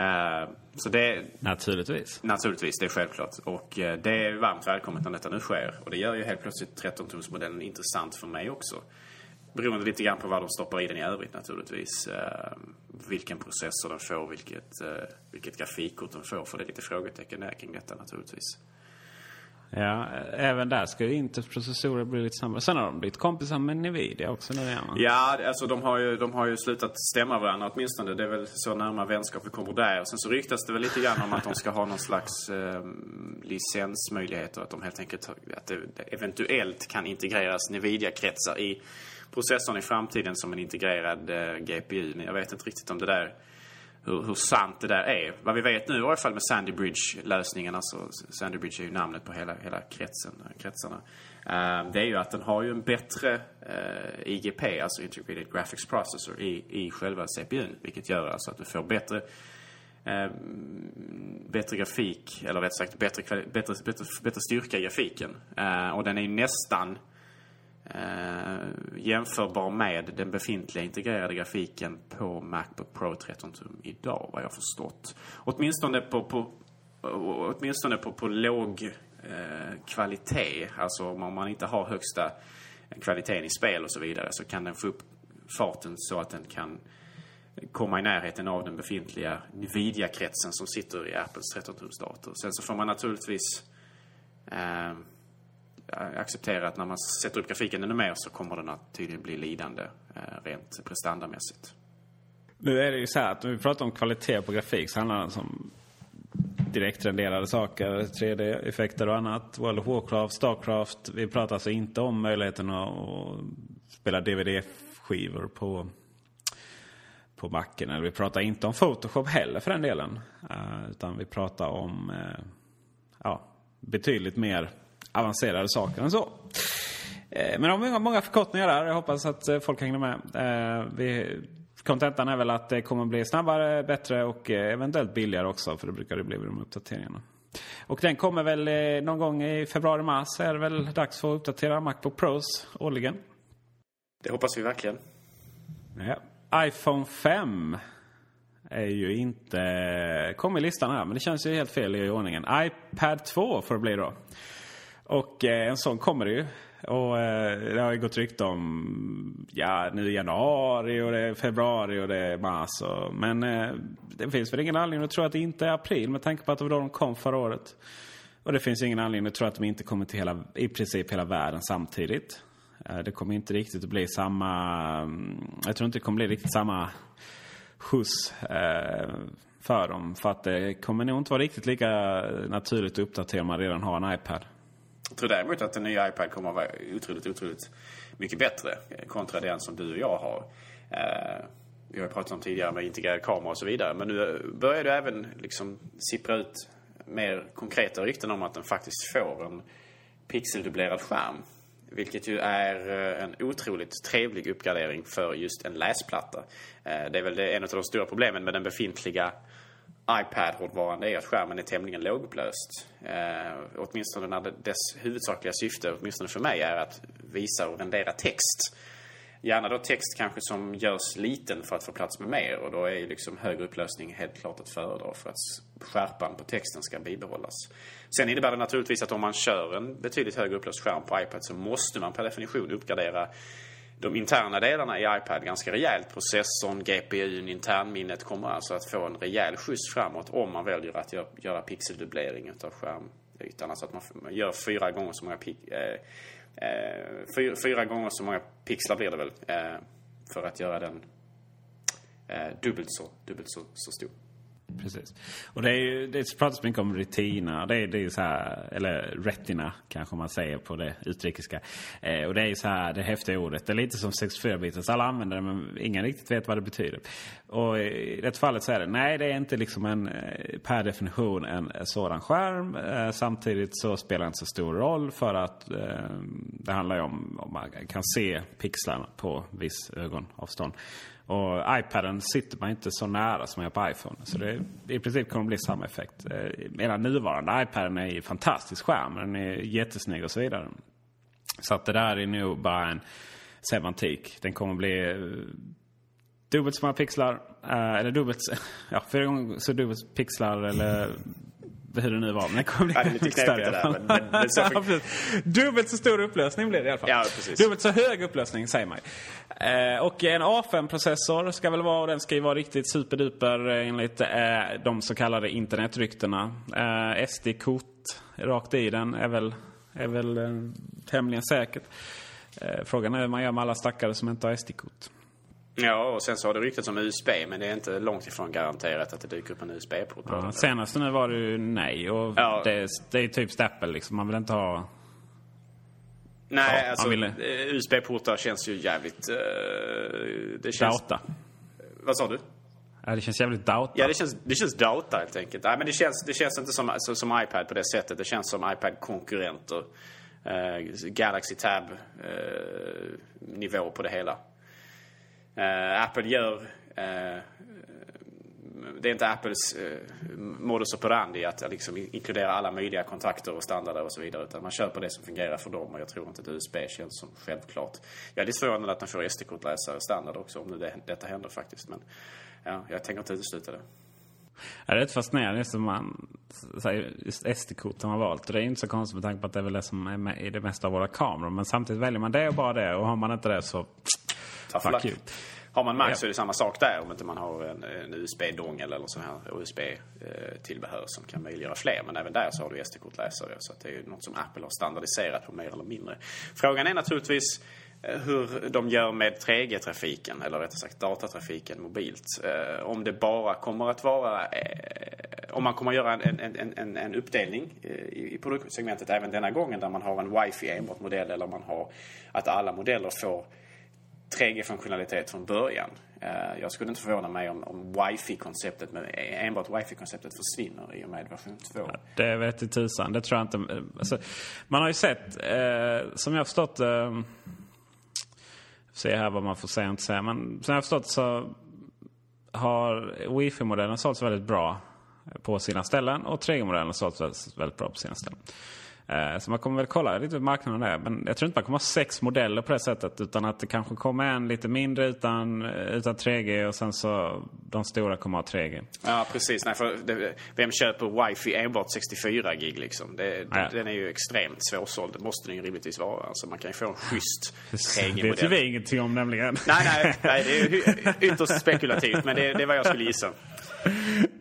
Uh, så det, naturligtvis. Naturligtvis, det är självklart. Och uh, det är varmt välkommet när detta nu sker. Och det gör ju helt plötsligt 13-tumsmodellen intressant för mig också. Beroende lite grann på vad de stoppar i den i övrigt naturligtvis. Uh, vilken processor den får, vilket, vilket grafikkort den får. För det är lite frågetecken där kring detta naturligtvis. Ja, även där ska ju inte processorer bli lite snabbare. Sen har de blivit kompisar med Nvidia också nu igen. Ja, alltså de har, ju, de har ju slutat stämma varandra åtminstone. Det är väl så närmare vänskap vi kommer där. Sen så ryktas det väl lite grann om att de ska ha någon slags eh, licensmöjligheter. Att de helt enkelt att det eventuellt kan integreras Nvidia-kretsar i processorn i framtiden som en integrerad eh, GPU. Men jag vet inte riktigt om det där hur, hur sant det där är. Vad vi vet nu i alla fall med Sandy Bridge-lösningen, alltså Sandy Bridge är ju namnet på hela, hela kretsen, kretsarna. Uh, det är ju att den har ju en bättre eh, uh, IGP, alltså Integrated Graphics Processor, i, i själva CPUn. Vilket gör alltså att du får bättre Uh, bättre grafik, eller rätt sagt bättre, bättre, bättre, bättre styrka i grafiken. Uh, och den är ju nästan Eh, jämförbar med den befintliga integrerade grafiken på Macbook Pro 13 tum idag, vad jag förstått. Åtminstone på, på, åtminstone på, på låg eh, kvalitet. Alltså om man inte har högsta kvaliteten i spel och så vidare så kan den få upp farten så att den kan komma i närheten av den befintliga Nvidia-kretsen som sitter i Apples 13-tums dator. Sen så får man naturligtvis eh, Eh, acceptera att när man sätter upp grafiken ännu mer så kommer den att tydligen bli lidande eh, rent prestandamässigt. Nu är det ju så här att när vi pratar om kvalitet på grafik så handlar det alltså om direktrenderade saker, 3D-effekter och annat. World of Warcraft, Starcraft. Vi pratar alltså inte om möjligheten att spela DVD-skivor på, på macken. Eller vi pratar inte om Photoshop heller för den delen. Eh, utan vi pratar om ja, betydligt mer avancerade saker än så. Eh, men de har många förkortningar där. Jag hoppas att eh, folk hänger med. Eh, kontentan är väl att det kommer bli snabbare, bättre och eventuellt billigare också. För det brukar det bli vid de uppdateringarna. Och den kommer väl någon gång i februari-mars. Är det väl dags för att uppdatera Macbook Pros årligen. Det hoppas vi verkligen. Ja. iPhone 5 är ju inte... Kom i listan här, men det känns ju helt fel i ordningen. iPad 2 får det bli då. Och eh, en sån kommer det ju. Och eh, det har ju gått rykte om, ja nu i januari och det är februari och det är mars. Och, men eh, det finns väl ingen anledning att tro att det inte är april med tanke på att det var då de kom förra året. Och det finns ingen anledning att tro att de inte kommer till hela, i princip hela världen samtidigt. Det kommer inte riktigt att bli samma, mm, jag tror inte det kommer bli riktigt samma skjuts. För dem. För att det kommer nog inte vara riktigt lika naturligt att uppdatera om man redan har en iPad. Jag tror däremot att den nya iPad kommer att vara otroligt, otroligt mycket bättre eh, kontra den som du och jag har. Eh, vi har pratat om tidigare med integrerad kamera och så vidare. Men nu eh, börjar det även liksom sippra ut mer konkreta rykten om att den faktiskt får en pixeldubblerad skärm. Vilket ju är en otroligt trevlig uppgradering för just en läsplatta. Det är väl en av de stora problemen med den befintliga iPad-hårdvaran är att skärmen är tämligen lågupplöst. Eh, åtminstone när dess huvudsakliga syfte, åtminstone för mig, är att visa och rendera text. Gärna då text kanske som görs liten för att få plats med mer och då är ju liksom högre upplösning helt klart att föredra för att skärpan på texten ska bibehållas. Sen innebär det naturligtvis att om man kör en betydligt högre upplöst skärm på iPad så måste man per definition uppgradera de interna delarna i iPad ganska rejält. Processorn, GPUn, internminnet kommer alltså att få en rejäl skjuts framåt om man väljer att göra pixeldubblering utav skärmytan. Alltså att man gör fyra gånger så många eh, Eh, fyra, fyra, gånger så många pixlar blir det väl. Eh, för att göra den eh, dubbelt, så, dubbelt så, så stor. Precis. Och det, är ju, det pratas mycket om retina. Det är, det är så här, eller retina kanske man säger på det utrikiska. Eh, och det är ju så här, det häftiga ordet. Det är lite som 64-bitars. Alla använder det men ingen riktigt vet vad det betyder. Och i det fallet så är det, nej det är inte liksom en eh, per definition en eh, sådan skärm. Eh, samtidigt så spelar det inte så stor roll för att eh, det handlar ju om om man kan se pixlarna på viss ögonavstånd. Och iPaden sitter man inte så nära som man gör på iPhone. Så det i princip kommer det bli samma effekt. Eh, Medan nuvarande iPaden är ju fantastisk skärm. Den är jättesnygg och så vidare. Så att det där är nog bara en semantik. Den kommer bli eh, dubbelt så många pixlar. Eh, eller dubbelt, ja fyra gånger så dubbelt pixlar eller hur det nu var. Men den kommer bli mycket större. Där, men, men, men så för... Dubbelt så stor upplösning blir det i alla fall. Ja, precis. Dubbelt så hög upplösning säger man eh, Och en A5-processor ska väl vara, och den ska ju vara riktigt superduper enligt eh, de så kallade internetryktena. Eh, SD-kort rakt i den är väl, är väl eh, tämligen säkert. Eh, frågan är hur man gör med alla stackare som inte har SD-kort. Ja, och sen så har det ryktats om USB, men det är inte långt ifrån garanterat att det dyker upp en USB-port ja, Senast nu var det ju nej. Och ja. det, det är typ Apple liksom. Man vill inte ha... Nej, ja, alltså ville... Eh, USB-portar känns ju jävligt... Uh, det känns... Data. Vad sa du? Ja, det känns jävligt data. Ja, det känns, det känns data helt enkelt. Nej, men det känns, det känns inte som, som, som iPad på det sättet. Det känns som iPad-konkurrenter. Uh, Galaxy Tab-nivå uh, på det hela. Eh, Apple gör... Eh, det är inte Apples eh, modus operandi att liksom inkludera alla möjliga kontakter och standarder och så vidare. Utan man köper det som fungerar för dem och jag tror inte att USB känns som självklart. Jag är lite förvånad att den får SD-kortläsare standard också om nu det, detta händer faktiskt. Men ja, jag tänker inte utesluta det. Ja, det är rätt fascinerande just man just SD-korten har valt. Det är inte så konstigt med tanke på att det är väl det som är med i det mesta av våra kameror. Men samtidigt väljer man det och bara det. Och har man inte det så Tough fuck you. Har man Mac ja. så är det samma sak där om inte man har en, en USB-dongel eller sån här USB-tillbehör som kan möjliggöra fler. Men även där så har du SD-kortläsare. Så det är något som Apple har standardiserat på mer eller mindre. Frågan är naturligtvis eh, hur de gör med 3G-trafiken, eller rättare sagt datatrafiken mobilt. Eh, om det bara kommer att vara... Eh, om man kommer att göra en, en, en, en uppdelning i, i produktsegmentet även denna gången där man har en wifi enbart modell eller man har att alla modeller får 3G-funktionalitet från början. Eh, jag skulle inte förvåna mig om, om wifi-konceptet, men enbart wifi-konceptet försvinner i och med version 2. Ja, det vet i tusan. Det tror jag inte. Alltså, man har ju sett, eh, som jag har förstått eh, Se här vad man får säga och inte säga. Men som jag har förstått så har wifi-modellen sålts väldigt bra på sina ställen och 3G-modellen sålts väldigt bra på sina ställen. Eh, så man kommer väl kolla lite hur marknaden är. Men jag tror inte man kommer ha sex modeller på det sättet. Utan att det kanske kommer en lite mindre utan, utan 3G och sen så de stora kommer ha 3G. Ja precis. Nej, för det, vem köper wifi enbart 64 gig liksom? Det, ja. Den är ju extremt svårsåld. Det måste den ju rimligtvis vara. Alltså man kan ju få en schysst 3G-modell. Det vet vi ingenting om nämligen. Nej, nej, nej det är ytterst spekulativt. Men det, det är vad jag skulle gissa.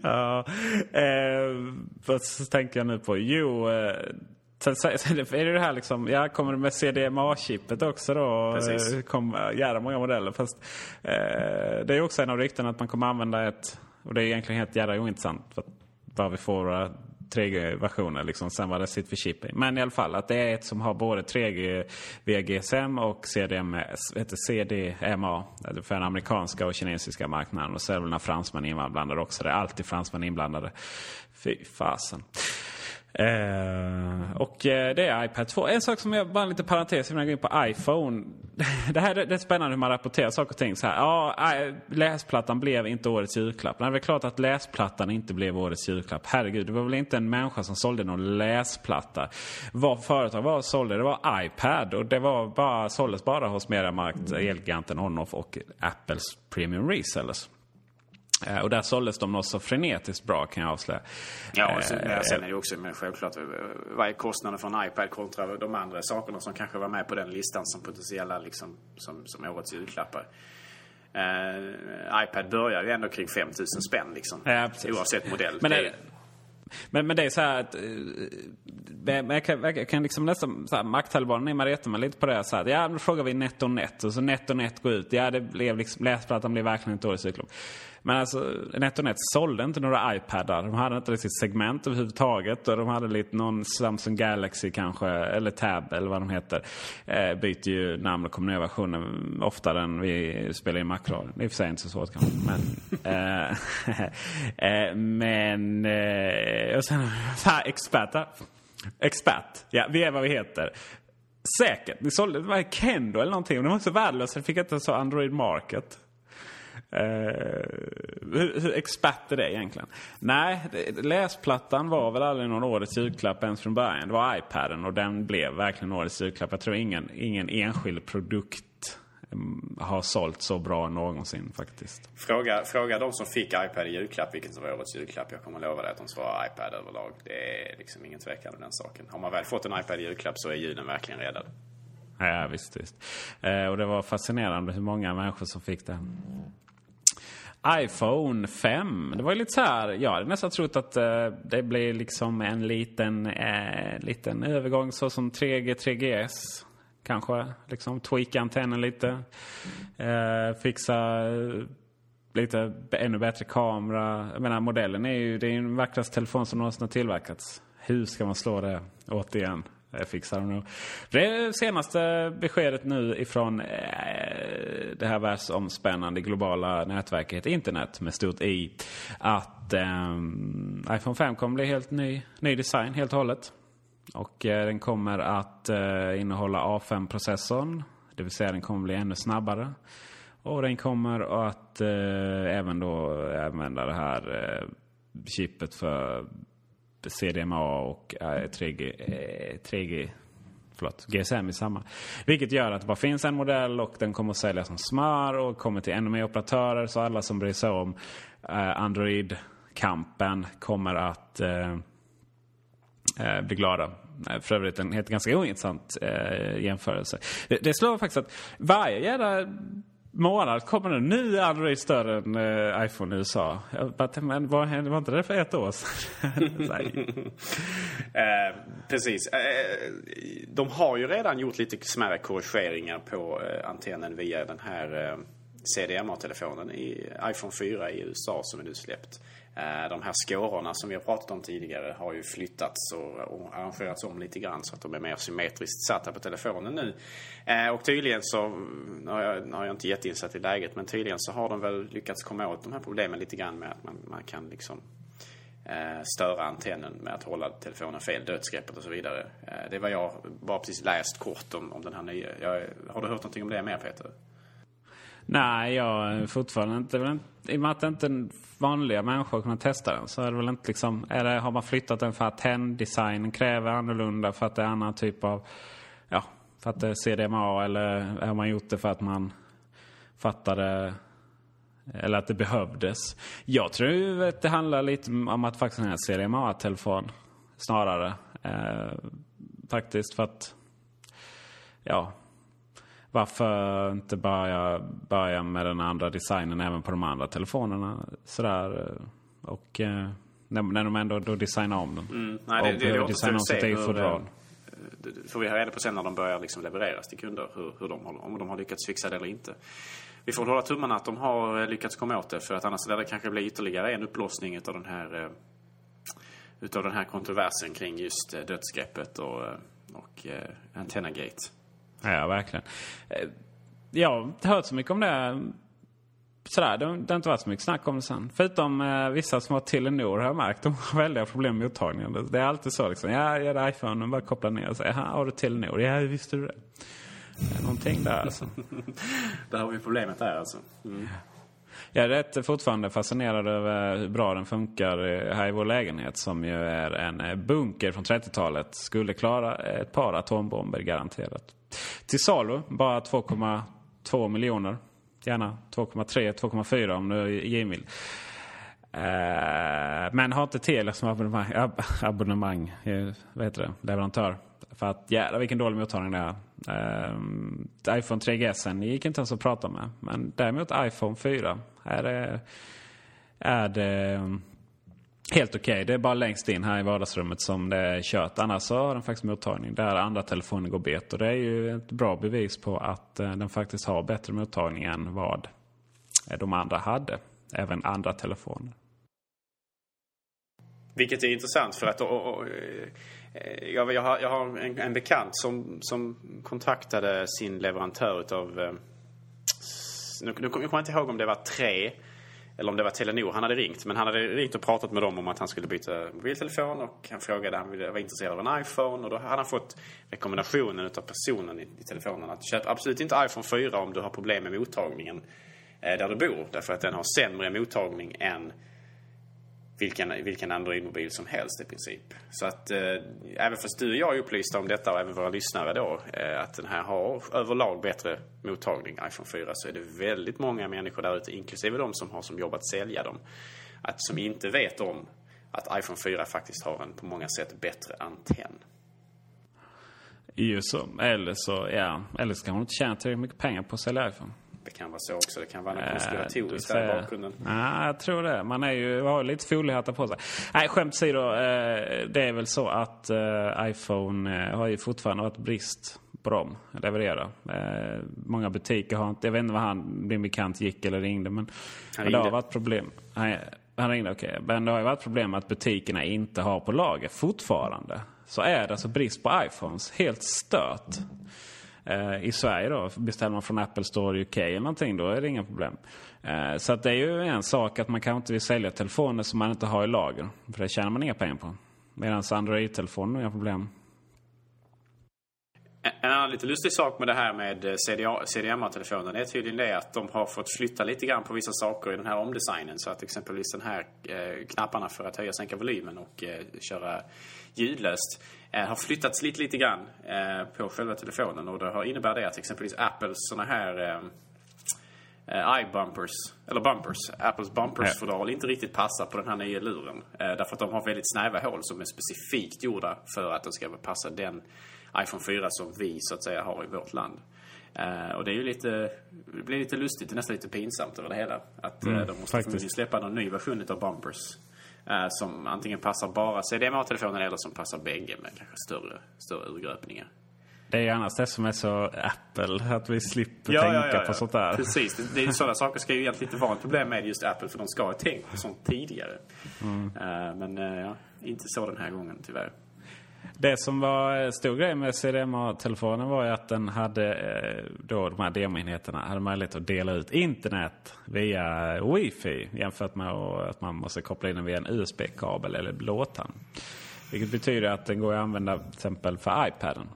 Ja, eh, vad tänker jag nu på? Jo, eh, Sen, sen är det det här liksom, ja, kommer med CDMA-chippet också då? Precis. Kom, jävla många modeller. Fast eh, det är också en av ryktena att man kommer använda ett Och det är egentligen helt jävla ointressant. För bara vi får våra 3G-versioner liksom. Sen vad det sitter för chip i. Men i alla fall att det är ett som har både 3G via GSM och CDMA, heter CDMA. För den amerikanska och kinesiska marknaden. Och så är det väl några fransmän inblandade också. Det är alltid fransmän inblandade. Fy fasen. Eh, och eh, det är iPad 2. En sak som jag, bara en liten parentes innan jag går in på iPhone. det här det är spännande hur man rapporterar saker och ting. Så här, ja, eh, läsplattan blev inte årets julklapp. Det är väl klart att läsplattan inte blev årets julklapp. Herregud, det var väl inte en människa som sålde någon läsplatta. Vad företag var sålde, det var iPad. Och det var bara, såldes bara hos Mediamarkt, Elgiganten, Onoff och Apples Premium Resellers. Eh, och där såldes de något så frenetiskt bra kan jag avslöja. Ja, och sen, eh, sen är det också men självklart eh, vad är kostnaden för en iPad kontra de andra sakerna som kanske var med på den listan som potentiella liksom, som, som årets julklappar. Uh, iPad börjar ju ändå kring 5000 spänn liksom. Ja, oavsett modell. Men, det, men, men det är så här att... Jag kan, jag kan liksom nästan... Makttalibanen är man retar mig lite på det. Så här, ja, då frågar vi NetOnNet och så NetOnNet går ut. Ja, det blev liksom, läsplattan blev verkligen inte årets julklapp. Men alltså NetOnNet sålde inte några iPadar. De hade inte riktigt segment överhuvudtaget. Och de hade lite någon Samsung Galaxy kanske, eller Tab eller vad de heter. Eh, byter ju namn och kommer nya versioner oftare än vi spelar i Macradion. Det är i och för sig inte så svårt kanske. Men, eh, eh, men eh, och sen fan, här, experter. Expert. Ja, vi är vad vi heter. Säkert. Ni sålde, det var Kendo eller någonting. Men De var så värdelösa. Vi fick inte så Android Market. Uh, hur, hur expert är det egentligen? Nej, läsplattan var väl aldrig någon årets julklapp ens från början. Det var iPaden och den blev verkligen årets julklapp. Jag tror ingen, ingen enskild produkt um, har sålt så bra någonsin faktiskt. Fråga, fråga de som fick iPad i julklapp vilken som var årets julklapp. Jag kommer lova dig att de svarar iPad överlag. Det är liksom ingen tvekan om den saken. Har man väl fått en iPad i julklapp så är julen verkligen räddad. Ja, visst, visst. Eh, och det var fascinerande hur många människor som fick den iPhone 5. Det var ju lite så här, jag hade nästan trott att eh, det blir liksom en liten, eh, liten övergång så som 3G, 3GS. Kanske liksom tweaka antennen lite. Eh, fixa eh, lite ännu bättre kamera. Jag menar modellen är ju, det är ju den vackraste telefon som någonsin har tillverkats. Hur ska man slå det återigen? Det fixar de nog. Det senaste beskedet nu ifrån eh, det här världsomspännande globala nätverket internet med stort i. Att um, iPhone 5 kommer bli helt ny, ny design helt och hållet. Och uh, den kommer att uh, innehålla A5-processorn. Det vill säga den kommer bli ännu snabbare. Och den kommer att uh, även då använda det här eh, chippet för CDMA och 3G, eh, 3G eh, förlåt, GSM i samma. Vilket gör att det bara finns en modell och den kommer att säljas som smör och kommer till ännu mer operatörer. Så alla som bryr sig om eh, Android-kampen kommer att eh, eh bli glada. Eh, för övrigt en helt ganska ointressant eh, jämförelse. Det, det slår faktiskt att varje jävla månad kommer en Nu Android större än uh, iPhone i USA. Jag bara, men vad hände? Var inte det för ett år sedan? eh, precis. Eh, de har ju redan gjort lite smärre korrigeringar på eh, antennen via den här eh, CDMA-telefonen i iPhone 4 i USA som är nu släppt. Eh, de här skårorna som vi har pratat om tidigare har ju flyttats och arrangerats om lite grann så att de är mer symmetriskt satta på telefonen nu. Eh, och tydligen så, mm, nu har jag, nu har jag inte jätteinsatt i läget, men tydligen så har de väl lyckats komma åt de här problemen lite grann med att man, man kan liksom eh, störa antennen med att hålla telefonen fel, dödsgreppet och så vidare. Det var jag bara precis läst kort om, om den här nya. Jag, har du hört någonting om det mer Peter? Nej, jag fortfarande inte. I och med att inte vanliga människor kunnat testa den så är det väl inte liksom... Är det, har man flyttat den för att tänddesignen kräver annorlunda för att det är annan typ av... Ja, för att det är CDMA eller har man gjort det för att man fattade eller att det behövdes. Jag tror att det handlar lite om att faktiskt den en CDMA-telefon snarare. Eh, faktiskt för att, ja, varför inte börja, börja med den andra designen även på de andra telefonerna? Sådär. Och eh, när, när de ändå då designar om dem. Mm, nej, det, det, det designa om sitt eget fodral. Det får vi reda på sen när de börjar liksom levereras till kunder. Hur, hur de, om de har lyckats fixa det eller inte. vi får hålla tummarna att de har lyckats komma åt det för att annars lär det kanske bli ytterligare en uppblåsning utav den här utav den här kontroversen kring just dödsgreppet och, och Antennagate. Ja, verkligen. Jag har inte hört så mycket om det sådär, det, det har inte varit så mycket snack om det sen. Förutom eh, vissa som har Telenor har jag märkt. De har väldiga problem med mottagningen. Det, det är alltid så liksom. Ja, jag har iPhone och bara koppla ner och säga, har du Telenor? Ja, visste du det? någonting där alltså. där har vi problemet där alltså. Mm. Jag är rätt fortfarande fascinerad över hur bra den funkar här i vår lägenhet som ju är en eh, bunker från 30-talet. Skulle klara ett par atombomber garanterat. Till salu, bara 2,2 miljoner. Gärna 2,3, 2,4 om du är givmild. Uh, men har inte Telia som abonnemang, ab abonnemang eh, vad heter det, leverantör. För att jävlar vilken dålig mottagning det är. Uh, iPhone 3GS gick inte ens att prata med. Men däremot iPhone 4 är det, är det helt okej. Okay. Det är bara längst in här i vardagsrummet som det är kört. Annars så har den faktiskt mottagning där andra telefoner går bet. Och det är ju ett bra bevis på att eh, den faktiskt har bättre mottagning än vad eh, de andra hade. Även andra telefoner. Vilket är intressant för att och, och, eh, jag, jag, har, jag har en, en, bekant som, som kontaktade sin leverantör utav... Nu, nu kommer jag inte ihåg om det var tre eller om det var Telenor han hade ringt. Men han hade ringt och pratat med dem om att han skulle byta mobiltelefon och han frågade, han var intresserad av en iPhone och då hade han fått rekommendationen utav personen i, i telefonen att köp absolut inte iPhone 4 om du har problem med mottagningen eh, där du bor. Därför att den har sämre mottagning än vilken, vilken Android-mobil som helst i princip. Så att eh, även fast du och jag är upplysta om detta och även våra lyssnare då, eh, att den här har överlag bättre mottagning, iPhone 4, så är det väldigt många människor där ute, inklusive de som har som jobb att sälja dem, att, som inte vet om att iPhone 4 faktiskt har en på många sätt bättre antenn. Just så. Eller så, ja, eller så kan man inte tjäna tillräckligt mycket pengar på att sälja iPhone. Det kan vara så också. Det kan vara något konspiratoriskt där i bakgrunden. Ja, jag tror det. Man är ju, har lite foliehattar på sig. Nej, skämt åsido. Eh, det är väl så att eh, iPhone har ju fortfarande varit brist på dem leverera. Många butiker har inte... Jag vet inte vad han, din bekant, gick eller ringde. Men, han ringde. det har varit problem. Han, han ringde, okej. Okay. Men det har ju varit problem att butikerna inte har på lager fortfarande. Så är det alltså brist på iPhones. Helt stört. Eh, I Sverige då, beställer man från Apple Store UK eller någonting, då är det inga problem. Eh, så att det är ju en sak att man kanske inte vill sälja telefoner som man inte har i lager. För det tjänar man inga pengar på. Medan Android-telefoner har inga problem. En annan lite lustig sak med det här med eh, CDMA-telefonen är tydligen det att de har fått flytta lite grann på vissa saker i den här omdesignen. Så att exempelvis den här eh, knapparna för att höja och sänka volymen och eh, köra ljudlöst har flyttats lite, lite grann eh, på själva telefonen. Och det har, innebär det att exempelvis Apples såna här eh, eye-bumpers, eller bumpers, Apples bumpers-fodral inte riktigt passar på den här nya luren. därför att de har väldigt snäva hål som är specifikt gjorda för att de ska passa den iPhone 4 som vi så att säga har i vårt land. Uh, och det är ju lite, det blir lite lustigt, nästan lite pinsamt över det hela. Att uh, de måste släppa någon ny version av Bumpers. Uh, som antingen passar bara CDMA-telefonen eller som passar bägge med kanske större, större urgröpningar. Det är ju annars det som är så Apple, att vi slipper ja, tänka ja, ja, på sånt där. Precis, det, det är, sådana saker ska ju egentligen inte vara ett problem med just Apple för de ska ha tänkt på sånt tidigare. Mm. men ja, inte så den här gången tyvärr. Det som var stor grej med CDMA-telefonen var ju att den hade, eh, då de här demoenheterna, hade möjlighet att dela ut internet via wifi jämfört med att man måste koppla in den via en USB-kabel eller blåtand. Vilket betyder att den går att använda till exempel för iPaden.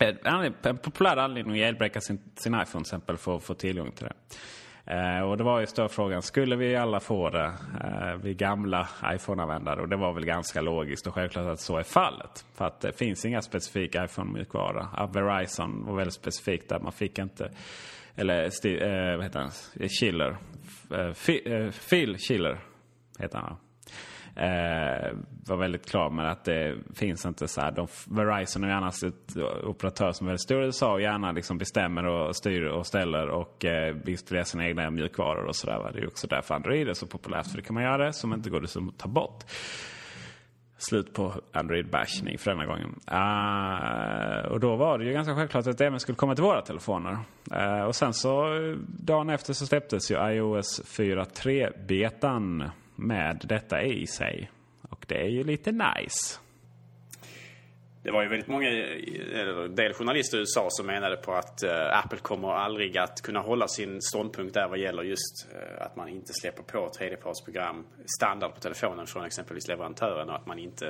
Eh, en populär anledning att jailbreaka sin, sin iPhone till exempel för att få tillgång till det. Eh, och det var ju stora frågan, skulle vi alla få det, eh, vi gamla iPhone-användare? Och det var väl ganska logiskt och självklart att så är fallet. För att det finns inga specifika iPhone-mjukvara. Verizon var väldigt specifikt där man fick inte, eller eh, vad heter han, Schiller, eh, eh, Phil Schiller heter han eh, var väldigt klar med att det finns inte så här. De, Verizon är ju annars ett operatör som är väldigt stor i USA och gärna liksom bestämmer och styr och ställer och eh, installerar sina egna mjukvaror och sådär. Det är också därför Android är så populärt. För det kan man göra som inte går liksom att ta bort. slut på Android-bashning för denna gången. Uh, och då var det ju ganska självklart att det även skulle komma till våra telefoner. Uh, och sen så eh, dagen efter så släpptes ju iOS 4.3-betan med detta i sig. Och det är ju lite nice. Det var ju väldigt många, en del journalister i USA som menade på att eh, Apple kommer aldrig att kunna hålla sin ståndpunkt där vad gäller just eh, att man inte släpper på tredjepartsprogram standard på telefonen från exempelvis leverantören och att man inte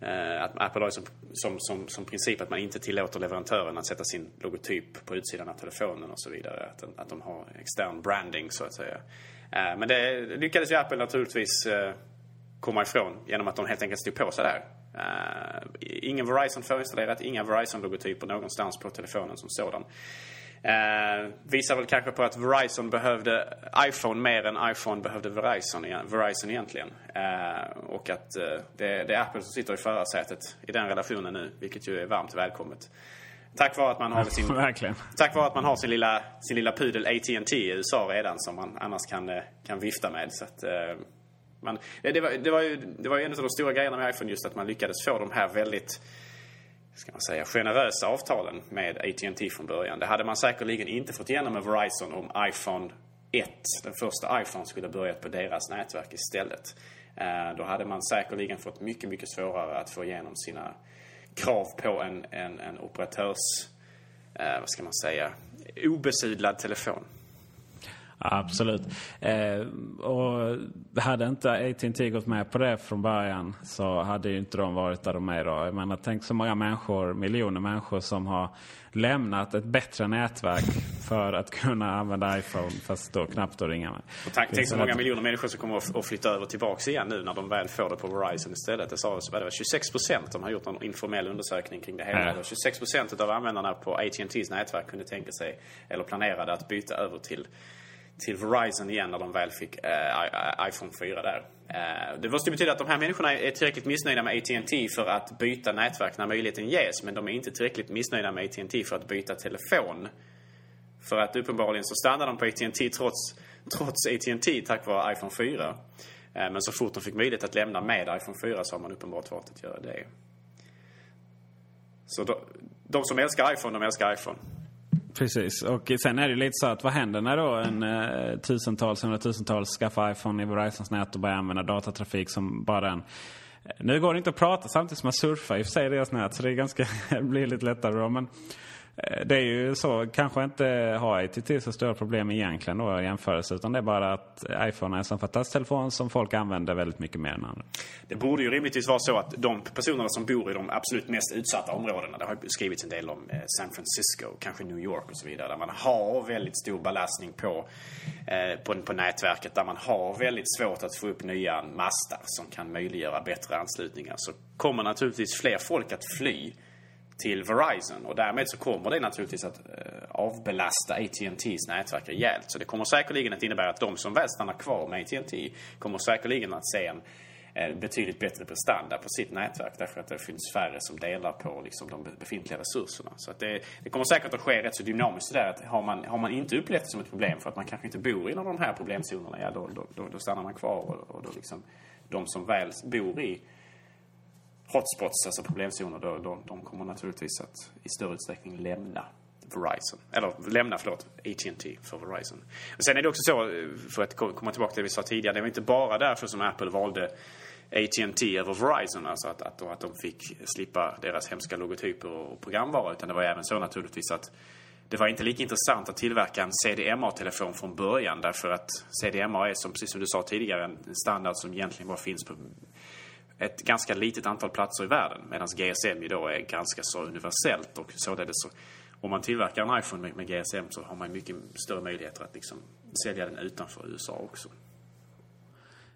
eh, att Apple har som, som, som, som, princip att man inte tillåter leverantören att sätta sin logotyp på utsidan av telefonen och så vidare. Att, att de har extern branding så att säga. Eh, men det lyckades ju Apple naturligtvis eh, komma ifrån genom att de helt enkelt stod på sig där. Eh, ingen Verizon förinstallerat, inga Verizon-logotyper någonstans på telefonen som sådan. Eh, visar väl kanske på att Verizon behövde iPhone mer än iPhone behövde Verizon, Verizon egentligen. Eh, och att eh, det, det, är Apple som sitter i förarsätet i den relationen nu, vilket ju är varmt välkommet. Tack vare att man har sin, tack vare att man har sin lilla, sin lilla pudel AT&T i USA redan som man annars kan, kan vifta med. Så att, man, det, var, det, var ju, det var ju en av de stora grejerna med iPhone just att man lyckades få de här väldigt ska man säga, generösa avtalen med AT&T från början. Det hade man säkerligen inte fått igenom med Verizon om iPhone 1, den första iPhone, skulle börjat på deras nätverk istället. Eh, då hade man säkerligen fått mycket, mycket svårare att få igenom sina krav på en, en, en operatörs, eh, vad ska man säga, obesudlad telefon. Absolut. Eh, och hade inte AT&T gått med på det från början så hade ju inte de varit där de är idag. Jag menar, tänk så många människor, miljoner människor som har lämnat ett bättre nätverk för att kunna använda iPhone fast då knappt att ringa med. Och tänk, tänk så många att... miljoner människor som kommer att flytta över tillbaks igen nu när de väl får det på Verizon istället. Det sa det var 26 procent, de har gjort en informell undersökning kring det hela. Ja. 26 procent av användarna på AT&T's nätverk kunde tänka sig, eller planerade att byta över till till Verizon igen när de väl fick eh, iPhone 4 där. Eh, det måste betyda att de här människorna är tillräckligt missnöjda med AT&T för att byta nätverk när möjligheten ges. Men de är inte tillräckligt missnöjda med AT&T för att byta telefon. För att uppenbarligen så stannar de på AT&T trots, trots AT&T tack vare iPhone 4. Eh, men så fort de fick möjlighet att lämna med iPhone 4 så har man uppenbart valt att göra det. Så de, de som älskar iPhone, de älskar iPhone. Precis. Och sen är det lite så att vad händer när då en eh, tusentals, hundratusentals skaffar iPhone i Verizons nät och börjar använda datatrafik som bara den? Eh, nu går det inte att prata samtidigt som man surfar i och för sig deras nät så det är ganska, blir lite lättare då. Men Eh, det är ju så, kanske inte har ITT så stora problem egentligen då i jämförelse. Utan det är bara att iPhone är en sån fantastisk telefon som folk använder väldigt mycket mer än andra. Det borde ju rimligtvis vara så att de personerna som bor i de absolut mest utsatta områdena. Det har skrivits en del om eh, San Francisco, kanske New York och så vidare. Där man har väldigt stor belastning på, eh, på, på nätverket. Där man har väldigt svårt att få upp nya mastar som kan möjliggöra bättre anslutningar. Så kommer naturligtvis fler folk att fly till Verizon. Och därmed så kommer det naturligtvis att eh, avbelasta AT&T's nätverk rejält. Så det kommer säkerligen att innebära att de som väl stannar kvar med AT&T kommer säkerligen att se en betydligt bättre prestanda på sitt nätverk därför att det finns färre som delar på liksom, de befintliga resurserna. Så att det, det kommer säkert att ske rätt så dynamiskt där att har man, har man inte upplevt det som ett problem för att man kanske inte bor inom de här problemzonerna, ja då, då, då, då stannar man kvar och, och då liksom de som väl bor i hotspots, alltså problemzoner, då, då, de kommer naturligtvis att i större utsträckning lämna Verizon. Eller lämna, förlåt, AT&T för Verizon. Och sen är det också så, eh, för att komma tillbaka till det vi sa tidigare, det var inte bara därför som Apple valde AT&T över Verizon, alltså att, att, att de fick slippa deras hemska logotyper och programvara, utan det var även så naturligtvis att det var inte lika intressant att tillverka en CDMA-telefon från början därför att CDMA är, som, precis som du sa tidigare, en standard som egentligen bara finns på ett ganska litet antal platser i världen. Medan GSM ju då är ganska så universellt och således så om man tillverkar en iPhone med, med, GSM så har man mycket större möjligheter att liksom sälja den utanför USA också.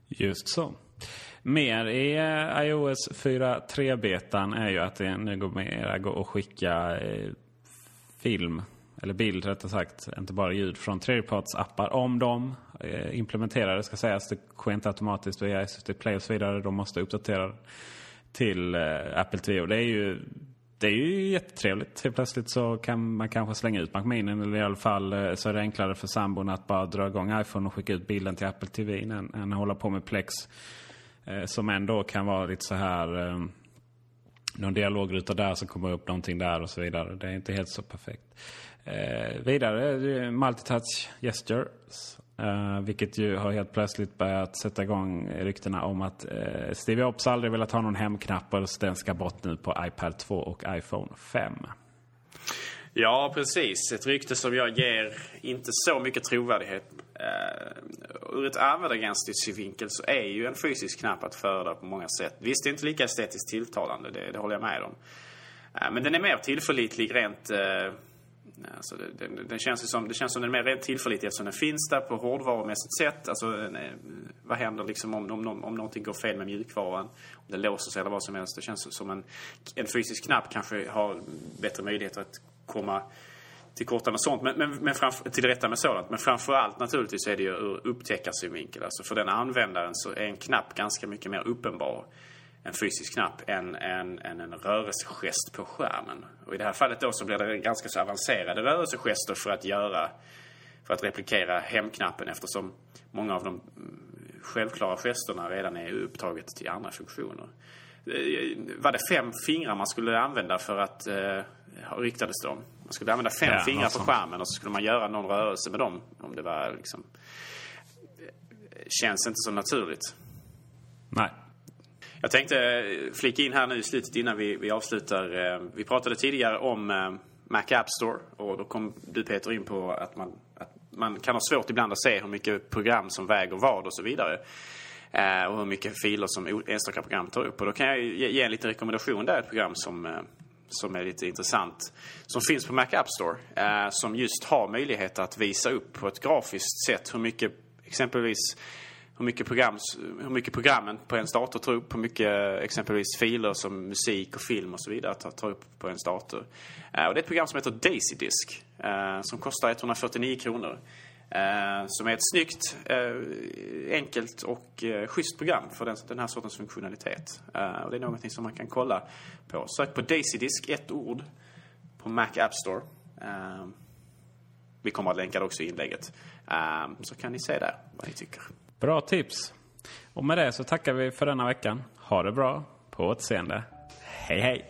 Just så. Mer i eh, iOS 4.3-betan är ju att det nu går mer att skicka eh, film, eller bild rättare sagt, inte bara ljud från tredjepartsappar om de Eh, implementerade ska sägas. Det sker inte automatiskt via SFT Play och så vidare. De måste uppdatera till eh, Apple TV. Det är ju det är ju jättetrevligt. Helt plötsligt så kan man kanske slänga ut Macminen eller i alla fall eh, så är det enklare för sambon att bara dra igång iPhone och skicka ut bilden till Apple TV än, än att hålla på med Plex Eh, som ändå kan vara lite så här... Eh, någon dialogruta där som kommer upp någonting där och så vidare. Det är inte helt så perfekt. Eh, vidare, eh, multitouch gestures. Uh, vilket ju har helt plötsligt börjat sätta igång ryktena om att eh, uh, Steve Jobs aldrig velat ha någon hemknapp och den ska bort nu på iPad 2 och iPhone 5. Ja, precis. Ett rykte som jag ger inte så mycket trovärdighet. Uh, ur ett användargränssynvinkel så är ju en fysisk knapp att föredra på många sätt. Visst, det är inte lika estetiskt tilltalande, det, det håller jag med om. Uh, men den är mer tillförlitlig rent uh, Alltså det, det, det, känns som, det känns som den är mer tillförlitlig eftersom den finns där på hårdvarumässigt sätt. Alltså, eh, vad händer liksom om, om, om någonting går fel med mjukvaran? Om det låser sig eller vad som helst. Det känns som en, en fysisk knapp kanske har bättre möjligheter att komma till korta med sånt. Men, men, men framför, till rätta med sådant. Men framförallt naturligtvis är det ju ur upptäckarsynvinkel. Alltså för den användaren så är en knapp ganska mycket mer uppenbar en fysisk knapp än, än, än en rörelsegest på skärmen. Och i det här fallet då så blir det ganska så avancerade rörelsegester för att göra för att replikera hemknappen eftersom många av de självklara gesterna redan är upptaget till andra funktioner. Eh, var det fem fingrar man skulle använda för att, eh, ryktades det om. Man skulle använda fem ja, fingrar på skärmen och så skulle man göra någon rörelse med dem. Om det var liksom... Känns inte så naturligt. Nej. Jag tänkte flika in här nu i slutet innan vi, vi avslutar. Eh, vi pratade tidigare om eh, Mac App Store och då kom du Peter in på att man, att man kan ha svårt ibland att se hur mycket program som väger vad och så vidare. Eh, och hur mycket filer som enstaka program tar upp. Och då kan jag ge en liten rekommendation där, ett program som, som är lite intressant. Som finns på Mac App Store. Som just har möjlighet att visa upp på ett grafiskt sätt hur mycket exempelvis hur mycket, program, hur mycket programmen på ens dator tar upp, hur mycket exempelvis filer som musik och film och så vidare tar, upp på ens dator. Eh, och det är ett program som heter Daisy Disk eh, som kostar 149 kronor. Eh, som är ett snyggt, enkelt och schysst program för den, den här sortens funktionalitet. och det är någonting som man kan kolla på. Sök på Daisy Disk, ett ord, på Mac App Store. vi kommer att länka det också i inlägget. så kan ni se där vad ni tycker. Bra tips. Och med det så tackar vi för denna veckan. Ha det bra. På återseende. Hej hej!